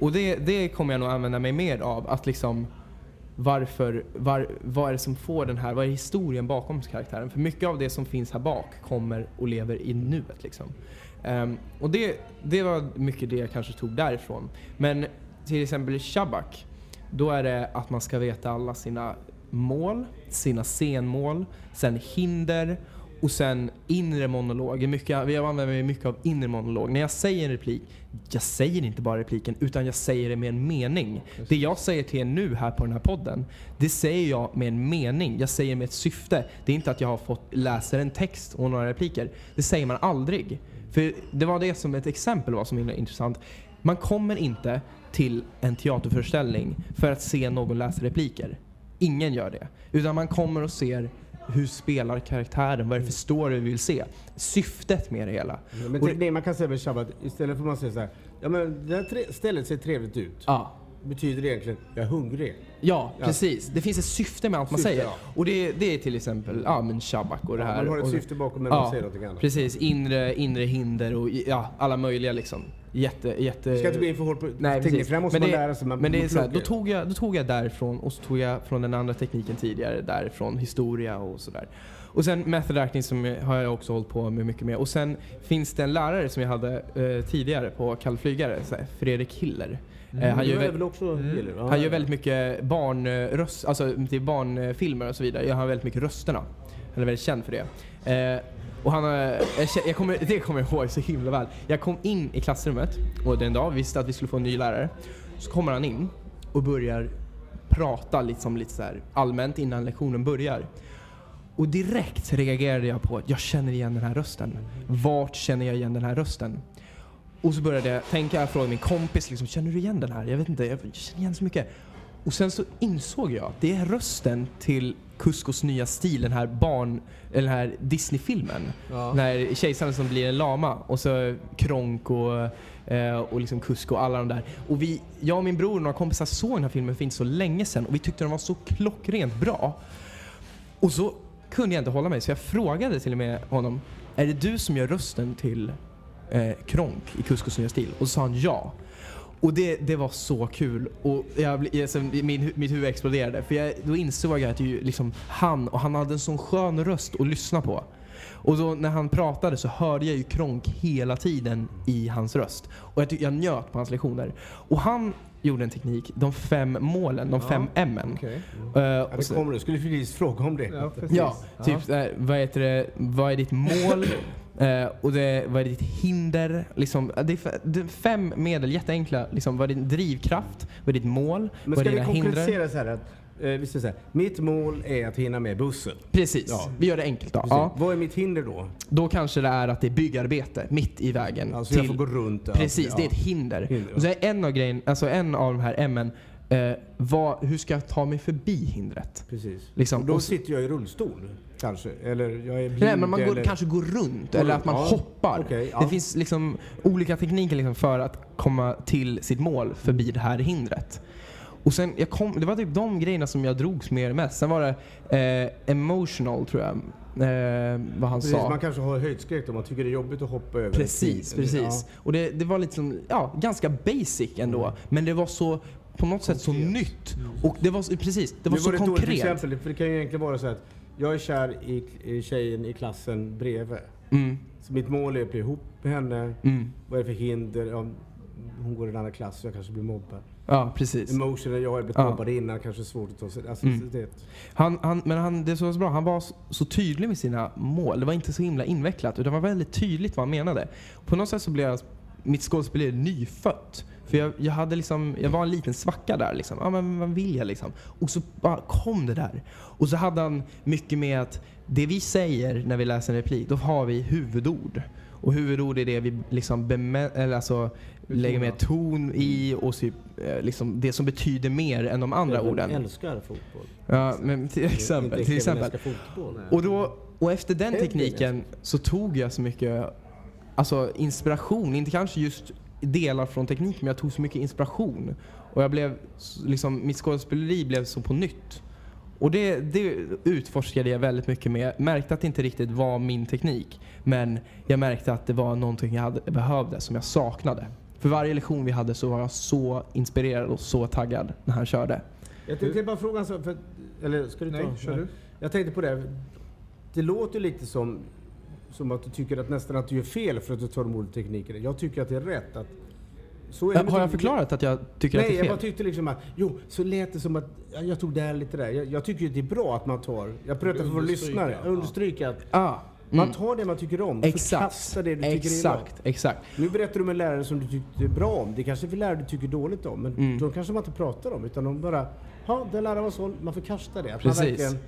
Och det, det kommer jag nog använda mig mer av. Att liksom varför, var, vad är det som får den här, vad är historien bakom karaktären? För mycket av det som finns här bak kommer och lever i nuet liksom. Ehm, och det, det var mycket det jag kanske tog därifrån. Men till exempel Shabak, då är det att man ska veta alla sina mål, sina scenmål, sen hinder och sen inre monolog. Mycket, vi använder mig mycket av inre monolog. När jag säger en replik, jag säger inte bara repliken utan jag säger det med en mening. Det jag säger till er nu här på den här podden, det säger jag med en mening. Jag säger med ett syfte. Det är inte att jag har fått läsa en text och några repliker. Det säger man aldrig. För det var det som ett exempel var som är intressant. Man kommer inte till en teaterföreställning för att se någon läsa repliker. Ingen gör det. Utan man kommer och ser hur spelar karaktären, vad är det för story vi vill se. Syftet med det hela. Ja, Men det, man kan säga med Shabbat, istället för att man säger så här, ja men det här stället ser trevligt ut. Ja. Betyder det egentligen, jag är hungrig. Ja, Ja. precis. Det finns ett syfte med allt man Syfte, säger. ja. Och det, det är till exempel ja, men Shabak och det Ja, här. man har ett och, syfte bakom men Ja, man säger någonting annat. Precis, inre, inre hinder och ja, alla möjliga liksom. Jätte, jätte... Du ska inte bli in för hårt på Nej, teknik, för där måste men man det, lära sig. Man, men det är så här, då, tog jag, då tog jag därifrån och så tog jag från den andra tekniken tidigare därifrån, historia och sådär. Och sen method acting som har jag också hållit på med mycket med. Och sen finns det en lärare som jag hade eh, tidigare på Kallflygare, Fredrik Hiller. Eh, han, Du gör väl också Mm. ja. han gör väldigt mycket barnröst, alltså till barnfilmer och så vidare. Jag har väldigt mycket rösterna. Han är väldigt känd för det. Eh, och han har, jag, kommer, det kommer jag ihåg så himla väl. Jag kom in i klassrummet och den dag visste att vi skulle få en ny lärare. Så kommer han in och börjar prata liksom lite så här allmänt innan lektionen börjar. Och direkt reagerade jag på att jag känner igen den här rösten. Vart känner jag igen den här rösten? Och så började jag tänka, jag frågade min kompis liksom, känner du igen den här? Jag vet inte, jag känner igen så mycket. Och sen så insåg jag att det är rösten till Kuskos nya stil, den här barn, eller den här Disney-filmen. Ja. När kejsaren som blir en lama och så Kronk och, eh, och liksom Kusko och alla de där. Och vi, jag och min bror och några kompisar såg den här filmen för inte så länge sedan och vi tyckte den var så klockrent bra. Och så kunde jag inte hålla mig så jag frågade till och med honom, är det du som gör rösten till eh, Kronk i Kuskos nya stil? Och så sa han ja. Och det, det var så kul. Och jag, alltså, min, mitt huvud exploderade. För jag, då insåg jag att det ju liksom han, och han hade en sån skön röst att lyssna på. Och då när han pratade så hörde jag ju Kronk hela tiden i hans röst. Och jag, jag njöt på hans lektioner. Och han gjorde en teknik, de fem målen, de Ja, fem M. Okej. Eh, Ja, och det kommer du. Skulle precis fråga om det. Ja, precis. Ja, typ eh, vad heter det, vad är ditt mål? (clears throat) Eh, och det, vad är ditt hinder? Liksom, eh, det, är det är fem medel, jätteenkla. Liksom, vad är din drivkraft? Vad är ditt mål? Men vad ska är vi dina hinder? konkretisera så här att eh, vi säger så här, mitt mål är att hinna med bussen. Precis, Ja. vi gör det enkelt då. Precis. Ja. Vad är mitt hinder då? Då kanske det är att det är byggarbete mitt i vägen. Alltså jag får gå runt. Precis, Ja. det är ett hinder. Hinder, Och så är en av grejen, alltså en av de här M eh, vad, hur ska jag ta mig förbi hindret? Precis. Liksom, Och då och så- sitter jag i rullstol kanske. Eller jag är blind. Nej, men man går, eller... kanske går runt eller att man ja. hoppar. Okej, ja. Det finns liksom olika tekniker liksom för att komma till sitt mål förbi det här hindret. Och sen, jag kom, det var typ de grejerna som jag drogs med mest. Sen var det eh, emotional tror jag, eh, vad han Precis, sa. man kanske har höjdskräck om man tycker det är jobbigt att hoppa över Precis, precis. Och det, det var liksom, ja, ganska basic ändå. Men det var så, på något sätt så nytt. Och det var så, precis, det var Nu så ett dåligt konkret. exempel, för det kan ju egentligen vara så att jag är kär i, i tjejen i klassen bredvid. Mm, Så mitt mål är att bli ihop med henne. mm. Vad är det för hinder? Ja, hon går i en annan klass så jag kanske blir mobbad. Ja, precis. Emotionen, jag har blivit Ja. innan, kanske svårt att ta sig... Alltså, Mm. det, Han, han, men han, det som var så bra, han var så, så tydlig med sina mål. Det var inte så himla invecklat, utan det var väldigt tydligt vad han menade. På något sätt så blev jag, mitt skådespeleri nyfött. För jag, jag, hade liksom, jag var en liten svacka där. Liksom. Ja, men vad vill jag liksom? Och så bara kom det där. Och så hade han mycket med att det vi säger när vi läser en replik, då har vi huvudord. Och huvudord är det vi liksom eller alltså lägger mer ton i och typ, eh, liksom det som betyder mer än de andra jag orden. älskar fotboll. Ja, men till exempel. Till exempel. fotboll. Och, då, och efter den tekniken så tog jag så mycket alltså, inspiration. Inte kanske just delar från tekniken, men jag tog så mycket inspiration. Och jag blev, liksom, mitt skådespeleri blev så på nytt. Och det, det utforskade jag väldigt mycket med. Märkte att det inte riktigt var min teknik. Men jag märkte att det var någonting jag hade, behövde, som jag saknade. För varje lektion vi hade så var jag så inspirerad och så taggad när han körde. Jag tänkte bara fråga en sak, eller ska du ta? Nej, kör du. Jag tänkte på det. Det låter lite som, som att du tycker att nästan att du gör fel för att du tar emot tekniken. Jag tycker att det är rätt att... Så är det Har jag förklarat att jag tycker Nej, att det är jag fel? bara tyckte liksom att, jo, så lät det som att ja, jag tog där lite där. Jag, jag tycker att det är bra att man tar, jag berättar för våra lyssnare, ja. understryka att Ah, man tar det man tycker om, Exakt. förkastar det du tycker illa om. Exakt, exakt. Nu berättar du med en lärare som du tyckte bra om. Det kanske är för lärare du tycker dåligt om. Men Mm. de kanske man inte pratar om. Utan de bara, ja, den läraren var sån. Man förkastar det. Att Precis. man verkligen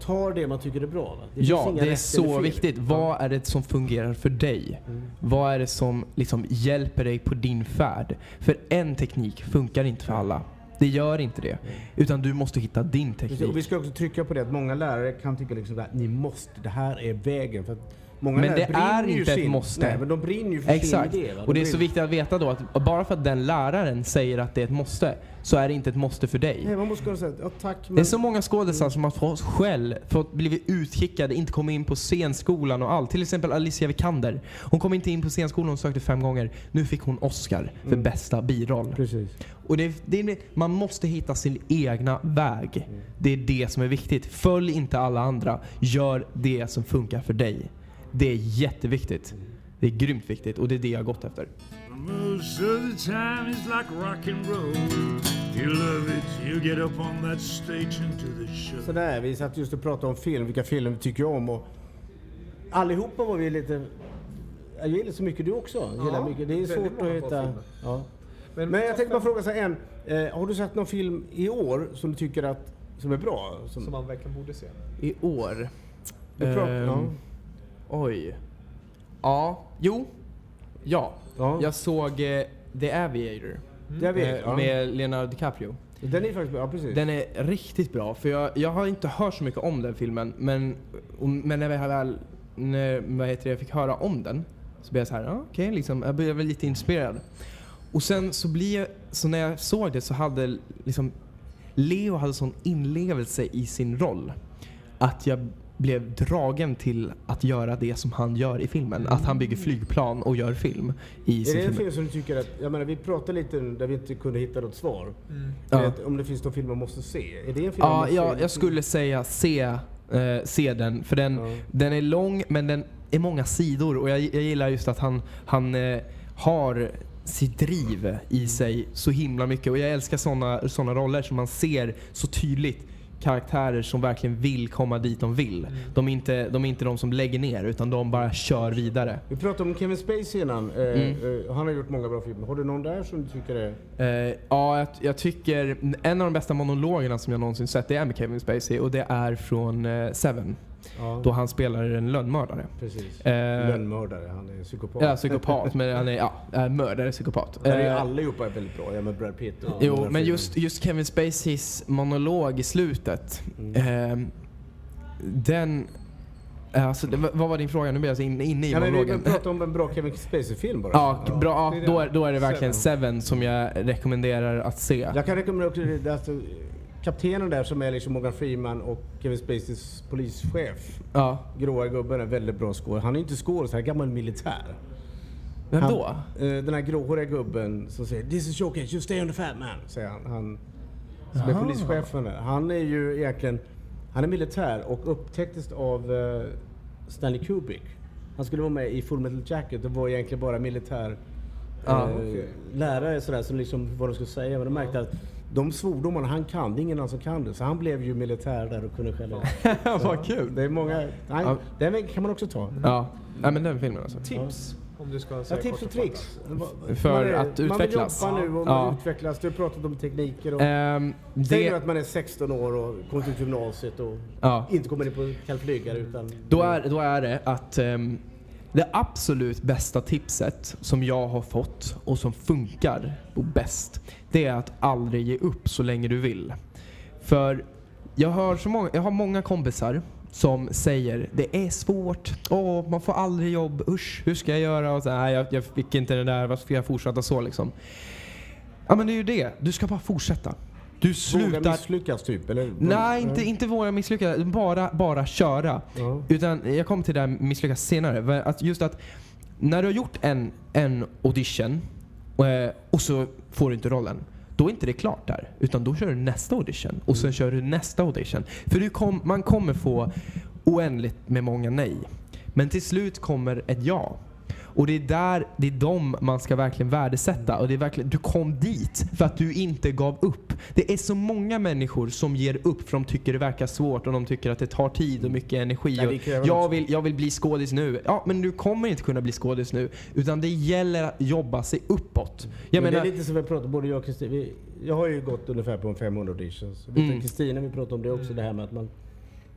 tar det man tycker är bra. Det Ja, det är så viktigt. Vad är det som fungerar för dig? Vad är det som liksom hjälper dig på din färd? För en teknik funkar inte för alla. Det gör inte det. Utan du måste hitta din Precis, Och vi teknik. ska också trycka på det att många lärare kan tycka liksom att ni måste, det här är vägen. För att många Men det är inte ett sin, måste. Nej, men de brinner ju för Exakt. sin idé. De Och det är så viktigt att veta då att bara för att den läraren säger att det är ett måste, så är det inte ett måste för dig. Nej, man måste kunna säga, ja tack men... Det är så många skådespelare som har fått skäll för att blivit utkickade, inte kommit in på scenskolan och allt. Till exempel Alicia Vikander. Hon kom inte in på scenskolan och sökte fem gånger. Nu fick hon Oscar för Mm. bästa biroll. Precis. Och det, det, är- man måste hitta sin egna väg. Det är det som är viktigt. Följ inte alla andra. Gör det som funkar för dig. Det är jätteviktigt. Det är grymt viktigt och det är det jag har gått efter. Most of the time it's like rock and roll. You love it, you get up on that stage and do the show. Sådär, vi satt just och pratade om film, vilka filmer vi tycker om och allihopa var vi lite... Jag gillar så mycket du också. Ja, gillar mycket. Det är svårt att hitta... Ja. Men jag tänkte bara fråga så här en. Eh, har du sett någon film i år som du tycker att, som är bra? Som, Som man verkligen borde se. I år? du pratar, ja. Oj. Ja, jo. Ja. Ja. Jag såg eh, The Aviator. Jag vet. eh, ja. Med Leonardo DiCaprio. Den är faktiskt bra, ja, precis. Den är riktigt bra, för jag, jag har inte hört så mycket om den filmen, men, och, men när, jag väl, när vad heter det, jag fick höra om den så blev jag så här, ja, okej, liksom, jag blev lite inspirerad. Och sen så blir jag, så när jag såg det så hade liksom, Leo hade sån inlevelse i sin roll att jag blev dragen till att göra det som han gör i filmen. Att han bygger flygplan och gör film i är sin det en film. som du tycker att, jag menar vi pratade lite där vi inte kunde hitta något svar. Ja. Vet, om det finns någon film man måste se. Är det en film man Ja, måste jag, se? jag skulle säga se, eh, se den. För den, Ja. den är lång men den är många sidor och jag, jag gillar just att han, han eh, har sitt driv i sig så himla mycket. Och jag älskar såna, såna roller som man ser så tydligt karaktärer som verkligen vill komma dit de vill. De, är inte, de är inte de som lägger ner utan de bara kör vidare. Vi pratade om Kevin Spacey innan. Eh, Mm. eh, han har gjort många bra filmer. Har du någon där som du tycker är... Eh, ja, jag, jag tycker en av de bästa monologerna som jag någonsin sett det är med Kevin Spacey och det är från eh, Seven. Ja, Då han spelar en lönnmördare. precis. Eh, Lönnmördare, han är psykopat. Ja, psykopat. men han är ja, mördare, psykopat. Där är ju Eh, allihopa är väldigt bra. Ja, med Brad Pitt och... Jo, men just, just Kevin Spaceys monolog i slutet. Mm. Eh, den... Alltså, vad var din fråga? Nu blir jag så inne, inne i Ja, men vi monologen. pratar om en bra Kevin Spacey-film bara. Ja, bra. det är Ja, då, är, då är det verkligen Seven. Seven som jag rekommenderar att se. Jag kan rekommendera också alltså, kaptenen där som är liksom Morgan Freeman och Kevin Spaceys polischef. Ja. Gråa gubben är väldigt bra skådespelare. Han är inte skådespelare, han är gammal militär. Vem Han- då? Eh, den här gråhåriga gubben som säger “This is your case, you stay on the fat man”, säger han. han som är Aha. polischefen där. Han är ju egentligen, han är militär och upptäcktes av eh, Stanley Kubrick. Han skulle vara med i Full Metal Jacket och var egentligen bara militär Ja, eh, okej. lärare sådär, som liksom vad de skulle säga. Men de märkte att de svordomarna han kan, det är ingen annan som kan det. Så han blev ju militär där och kunde skälla. (laughs) Vad kul. Det är många, nej, Ja. den vägen kan man också ta. Ja. ja, men den filmen alltså. Tips? Om du ska Ja, säga tips kort och tricks. För är- att utvecklas. Man vill jobba nu och Ja. man utvecklas. Du har pratat om tekniker och... Ehm, Säg nu att man är 16 år och kommer till gymnasiet och ja. inte kommer in på kalflygare utan... Då är, då är det att ehm, det absolut bästa tipset som jag har fått och som funkar och bäst, det är att aldrig ge upp så länge du vill. För jag, hör så många, jag har många kompisar som säger det är svårt, åh man får aldrig jobb, usch hur ska jag göra? Och så, Nej jag, jag fick inte det där, varför ska jag fortsätta så liksom? Ja men det är ju det, du ska bara fortsätta. Du Våga slutar misslyckas typ, eller? Nej, inte, inte våga misslyckas. Bara, bara köra. Ja. Utan jag kommer till det här misslyckas senare. Att just att när du har gjort en, en audition eh, och så får du inte rollen. Då är inte det klart där. Utan då kör du nästa audition och sen kör du nästa audition. För du kom, man kommer få oändligt med många nej. Men till slut kommer ett ja. Och det är där, det är dem man ska verkligen värdesätta. Och det är verkligen, du kom dit för att du inte gav upp. Det är så många människor som ger upp för de tycker det verkar svårt och de tycker att det tar tid och mycket energi. Nej, och jag, vill, jag vill bli skådis nu. Ja, men du kommer inte kunna bli skådis nu. Utan det gäller att jobba sig uppåt. Jag men menar, det är lite som vi pratade både jag och Kristina. Jag har ju gått ungefär på en 500 auditions. Mm. Kristina vi pratade om det också, det här med att man...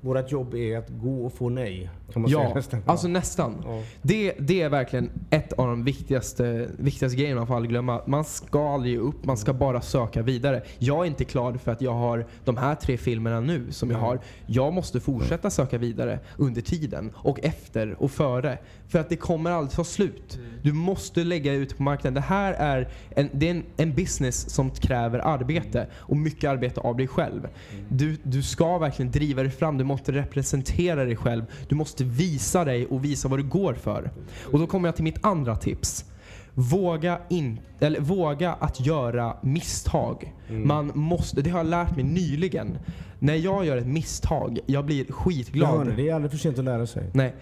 Vårat jobb är att gå och få nej. Kan man säga ja, nästan. alltså nästan. Ja. Det, det är verkligen ett av de viktigaste, viktigaste grejerna man får aldrig glömma. Man ska aldrig ge upp, man ska bara söka vidare. Jag är inte klar för att jag har de här tre filmerna nu som jag har. Jag måste fortsätta söka vidare under tiden och efter och före. För att det kommer aldrig ta slut. Du måste lägga ut på marknaden. Det här är en, det är en, en business som kräver arbete och mycket arbete av dig själv. Du, du ska verkligen driva dig fram. Du måste representera dig själv. Du måste visa dig och visa vad du går för. Och då kommer jag till mitt andra tips. Våga, in, eller våga att göra misstag. Man måste, det har jag lärt mig nyligen. När jag gör ett misstag, jag blir skitglad. ni, det är aldrig för sent att lära sig. Nej,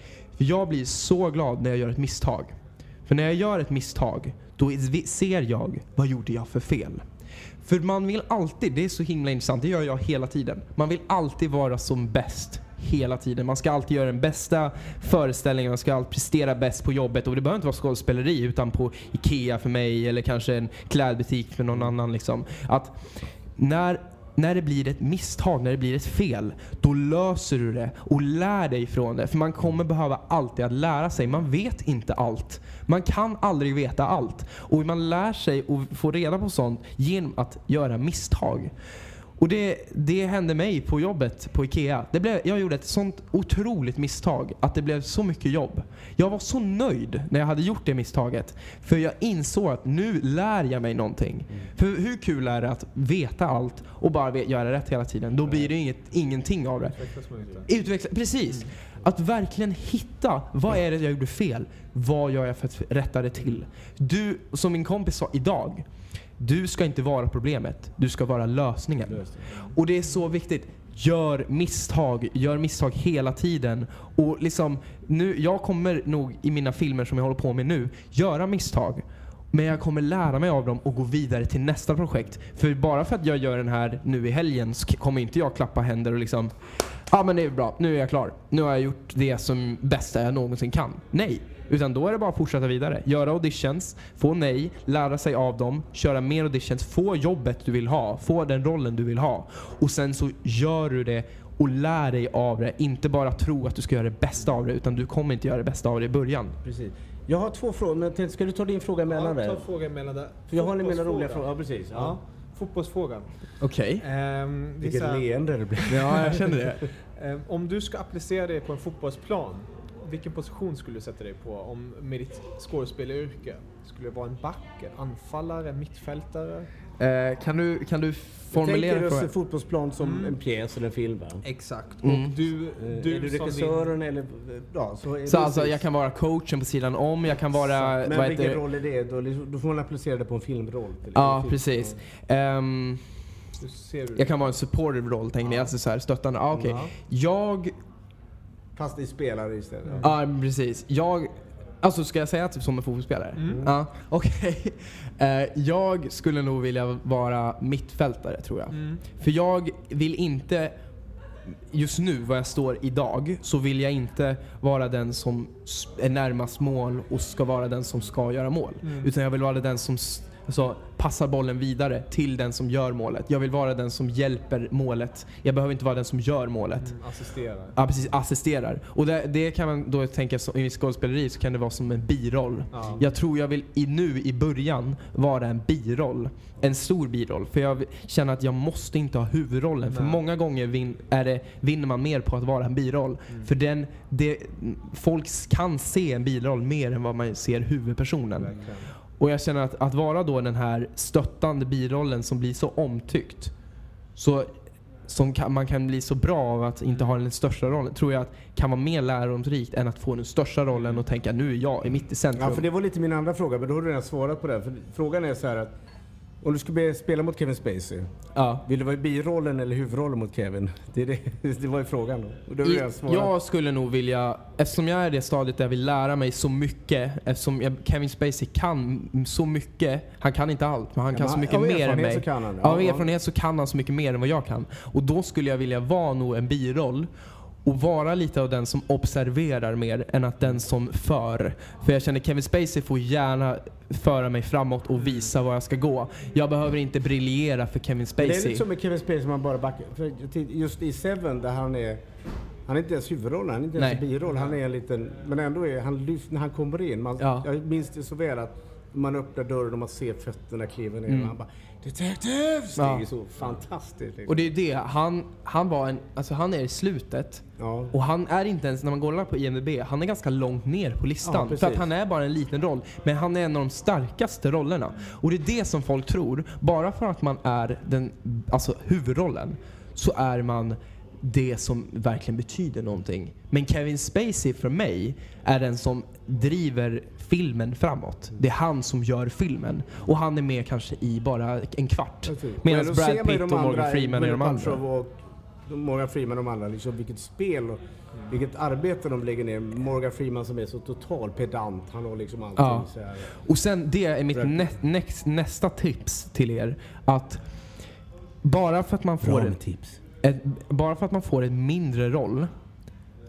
jag blir så glad när jag gör ett misstag. För när jag gör ett misstag, då ser jag vad gjorde jag för fel. För man vill alltid, det är så himla intressant, det gör jag hela tiden. Man vill alltid vara som bäst. Hela tiden. Man ska alltid göra den bästa föreställningen, man ska alltid prestera bäst på jobbet. Och det behöver inte vara skådespeleri utan på IKEA för mig eller kanske en klädbutik för någon annan. Liksom. Att när, när det blir ett misstag, när det blir ett fel, då löser du det och lär dig från det. För man kommer behöva alltid att lära sig. Man vet inte allt. Man kan aldrig veta allt. Och man lär sig och får reda på sånt genom att göra misstag. Och det, det hände mig på jobbet på IKEA. Det blev, jag gjorde ett sånt otroligt misstag att det blev så mycket jobb. Jag var så nöjd när jag hade gjort det misstaget. För jag insåg att nu lär jag mig någonting. För hur kul är det att veta allt och bara göra rätt hela tiden? Då blir det inget, ingenting av det. Utvecklas precis. Att verkligen hitta, vad är det jag gjorde fel? Vad gör jag för att rätta det till? Du, som min kompis sa idag, du ska inte vara problemet, du ska vara lösningen. Och det är så viktigt. Gör misstag, gör misstag hela tiden. Och liksom, nu, jag kommer nog i mina filmer som jag håller på med nu, göra misstag. Men jag kommer lära mig av dem och gå vidare till nästa projekt. För bara för att jag gör den här nu i helgen så kommer inte jag klappa händer och liksom Ja men det är bra, nu är jag klar. Nu har jag gjort det som bästa jag någonsin kan. Nej. Utan då är det bara att fortsätta vidare. Göra auditions, få nej, lära sig av dem, köra mer auditions, få jobbet du vill ha, få den rollen du vill ha. Och sen så gör du det och lär dig av det. Inte bara tro att du ska göra det bästa av det, utan du kommer inte göra det bästa av det i början. Precis. Jag har två frågor, men ska du ta din fråga emellan Ja, där? ta frågan mellan där. För jag har en mina roliga frågor. Ja, precis. Ja. Ja. Fotbollsfrågan. Okej. Ehm, det är Vilket leende det blev. Ja, jag känner det. (laughs) Ehm, om du ska applicera dig på en fotbollsplan, vilken position skulle du sätta dig på om med ditt skådespelaryrke? Skulle det vara en back, en anfallare, mittfältare? Eh, kan, du, kan du formulera Tänker oss fotbollsplan som Mm. en pjäs eller en film va? Exakt. Mm. Och du, Eh, du är du regissören eller... Ja, så är Så det alltså, jag kan vara coachen på sidan om, jag kan vara... Men vad vilken heter, roll är det? Då, då får man applicera det på en filmroll. till- Ja, en film. precis. Du du jag kan vara en supportive roll, tänker ni? Alltså så här, stöttande. Ah, okej. Ja. Jag... Fast i spelare istället. Ja, precis. Jag... Alltså ska jag säga att som en fotbollsspelare? Mm. Ja, okej. (laughs) Eh, jag skulle nog vilja vara mittfältare, tror jag. Mm. För jag vill inte, just nu vad jag står idag, så vill jag inte vara den som är närmast mål och ska vara den som ska göra mål. Mm. Utan jag vill vara den som alltså, passar bollen vidare till den som gör målet. Jag vill vara den som hjälper målet. Jag behöver inte vara den som gör målet. Mm, assisterar. Ja precis, assisterar. Och det, det kan man då tänka, som, i skådespeleri så kan det vara som en biroll. Ja. Jag tror jag vill i, nu i början vara en biroll. En stor biroll. För jag känner att jag måste inte ha huvudrollen. För Nej. många gånger vin, är det, vinner man mer på att vara en biroll. Mm. För den, det, folk kan se en biroll mer än vad man ser huvudpersonen. Verkligen. Och jag känner att, att vara då den här stöttande birollen som blir så omtyckt. Så, som kan, man kan bli så bra av att inte ha den största rollen. Tror jag att kan vara mer lärorikt än att få den största rollen och tänka nu är jag i mitt i centrum. Ja, för det var lite min andra fråga, men då har du redan svarat på den. För frågan är så här att om du skulle spela mot Kevin Spacey, Ja. vill du vara i birollen eller huvudrollen mot Kevin? (laughs) Det, det, det var ju frågan. Då. I, jag skulle nog vilja, eftersom jag är i det stadiet där jag vill lära mig så mycket, eftersom jag, Kevin Spacey kan så mycket, han kan inte allt, men han Ja, kan men så mycket av mer än erfarenhet mig. så kan han. Ja, av erfarenhet så kan han så mycket mer än vad jag kan. Och då skulle jag vilja vara nog en biroll och vara lite av den som observerar mer än att den som för. För jag känner Kevin Spacey får gärna föra mig framåt och visa var jag ska gå. Jag behöver inte briljera för Kevin Men Det är Spacey. lite som med Kevin Spacey man bara backar. För just i Seven där han är han är inte ens huvudrollen, han är inte ens biroll. Han är en liten, men ändå är han lyft, när han kommer in. Man, Ja. Jag minns det så väl att man öppnar dörren och man ser fötterna kliva ner Mm. och han bara Detectives! Det Ja. är så fantastiskt. Liksom. Och det är det, han, han var en, alltså han är i slutet ja. Och han är inte ens, när man kollar på IMDB, han är ganska långt ner på Ja, listan. precis. för att han är bara en liten roll. Men han är en av de starkaste rollerna. Och det är det som folk tror. Bara för att man är den, alltså huvudrollen, så är man det som verkligen betyder någonting. Men Kevin Spacey för mig är den som driver filmen framåt. Det är han som gör filmen. Och han är med kanske i bara en kvart. Medan Men Brad Pitt och Morgan Freeman är de andra. Och Morgan Freeman och de andra, liksom vilket spel och vilket arbete de lägger ner. Morgan Freeman som är så total pedant, han har liksom allting Ja. så här. Och sen det är mitt nä, näst, nästa tips till er. Att bara för att man får ett, bara för att man får en mindre roll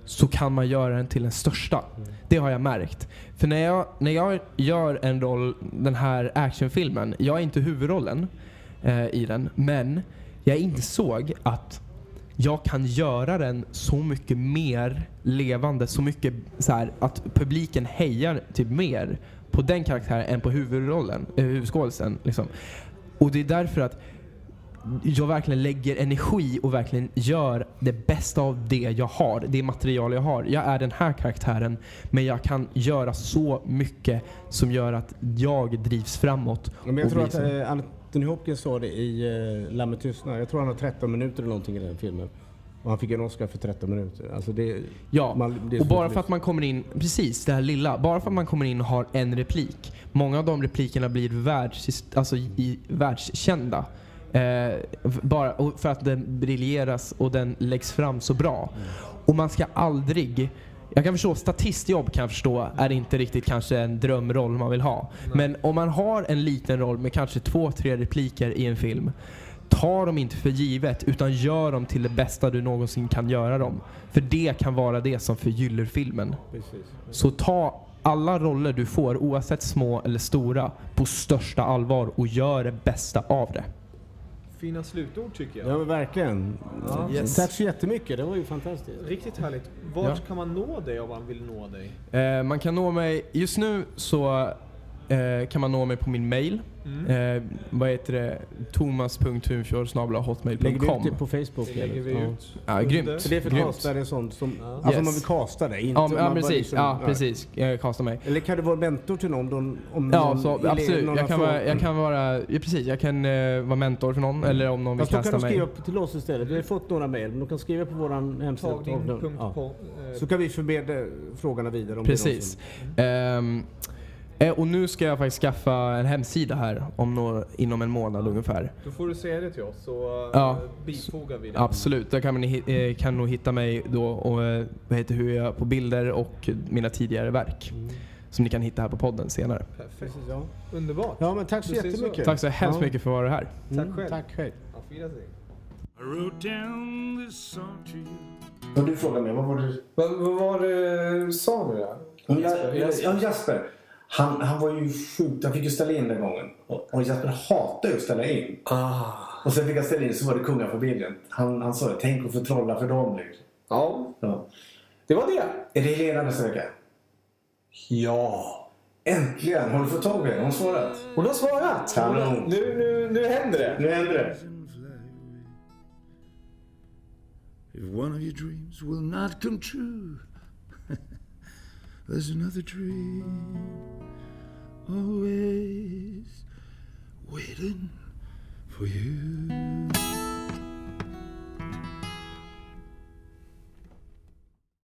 så kan man göra den till den största. Det har jag märkt. För när jag, när jag gör en roll, den här actionfilmen, jag är inte huvudrollen eh, i den, men jag insåg att jag kan göra den så mycket mer levande, så mycket så här, att publiken hejar typ mer på den karaktären än på huvudrollen, eh, huvudskådisen. Liksom. Och det är därför att jag verkligen lägger energi och verkligen gör det bästa av det jag har. Det material jag har. Jag är den här karaktären men jag kan göra så mycket som gör att jag drivs framåt. Men jag tror att eh, Anthony Hopkins sa det i uh, Lammet tystnar. Jag tror han har 13 minuter eller någonting i den filmen. Och han fick en Oscar för 13 minuter. Alltså det, Ja, man, det och bara för att man kommer in, precis det här lilla, bara för att man kommer in och har en replik. Många av de replikerna blir världs, alltså i, världskända. Eh, bara för att den briljeras och den läggs fram så bra. Och man ska aldrig Jag kan förstå, statistjobb kan jag förstå är inte riktigt kanske en drömroll man vill ha. Men om man har en liten roll med kanske två, tre repliker i en film. Ta dem inte för givet utan gör dem till det bästa du någonsin kan göra dem. För det kan vara det som förgyller filmen. Precis. Så ta alla roller du får, oavsett små eller stora, på största allvar och gör det bästa av det. Fina slutord tycker jag. Ja men verkligen. Ja. Yes. Tack så jättemycket, det var ju fantastiskt. Riktigt härligt. Vart Ja. kan man nå dig om man vill nå dig? Eh, man kan nå mig, just nu så eh, kan man nå mig på min mail. Eh, vad heter det? Lägger du ut det på Facebook? Det lägger vi eller? ut. Ja, under. grymt. Så det är för Grymt. castare sånt som... Ja. Alltså Yes. man vill casta dig, inte Ja, ja precis. liksom- ja, ja. precis. Jag kastar mig. Eller kan du vara mentor till någon? Om, om Ja, någon så, elev- absolut. Jag kan, vara, jag kan vara, ja, precis. Jag kan eh, vara mentor för någon eller om någon vill Fast då kasta kan mig. skriva på- till oss istället. Vi har fått några mejl, de kan skriva på vår hemsida. Ja. Tagning.com. Så kan vi förmedla frågorna vidare om det är Eh, och nu ska jag faktiskt skaffa en hemsida här om nå- inom en månad ungefär. Då får du säga det till oss så Ja. eh, bifogar vi det. Absolut, där kan man hi- eh, kan nog hitta mig då och eh, vad heter hur jag på bilder och mina tidigare verk. Som ni kan hitta här på podden senare. Perfekt. Ja. Underbart. ja, men tack så Du jättemycket. Tack så hemskt Ja. mycket för att vara här. Tack själv. Tack, you. Och du frågar mig, vad var det? Vad, vad var det du sa? Ja, ja, Jasper. Han, han var ju sjuk. Han fick ju ställa in den gången. Och, och Jasper hatar ju att ställa in. Ah. Och sen fick han ställa in så var det kungafamiljen. Han, han sa det, tänk att förtrolla för dem. Liksom. Ja, Ja. det var det. Är det Helena nästa vecka? Ja. Äntligen! Har du fått tag i henne? Har hon svarat? Hon har svarat. Kanon. nu, nu, nu händer det. Nu händer det. If one of your dreams will not come true, (laughs) there's another dream always waiting for you.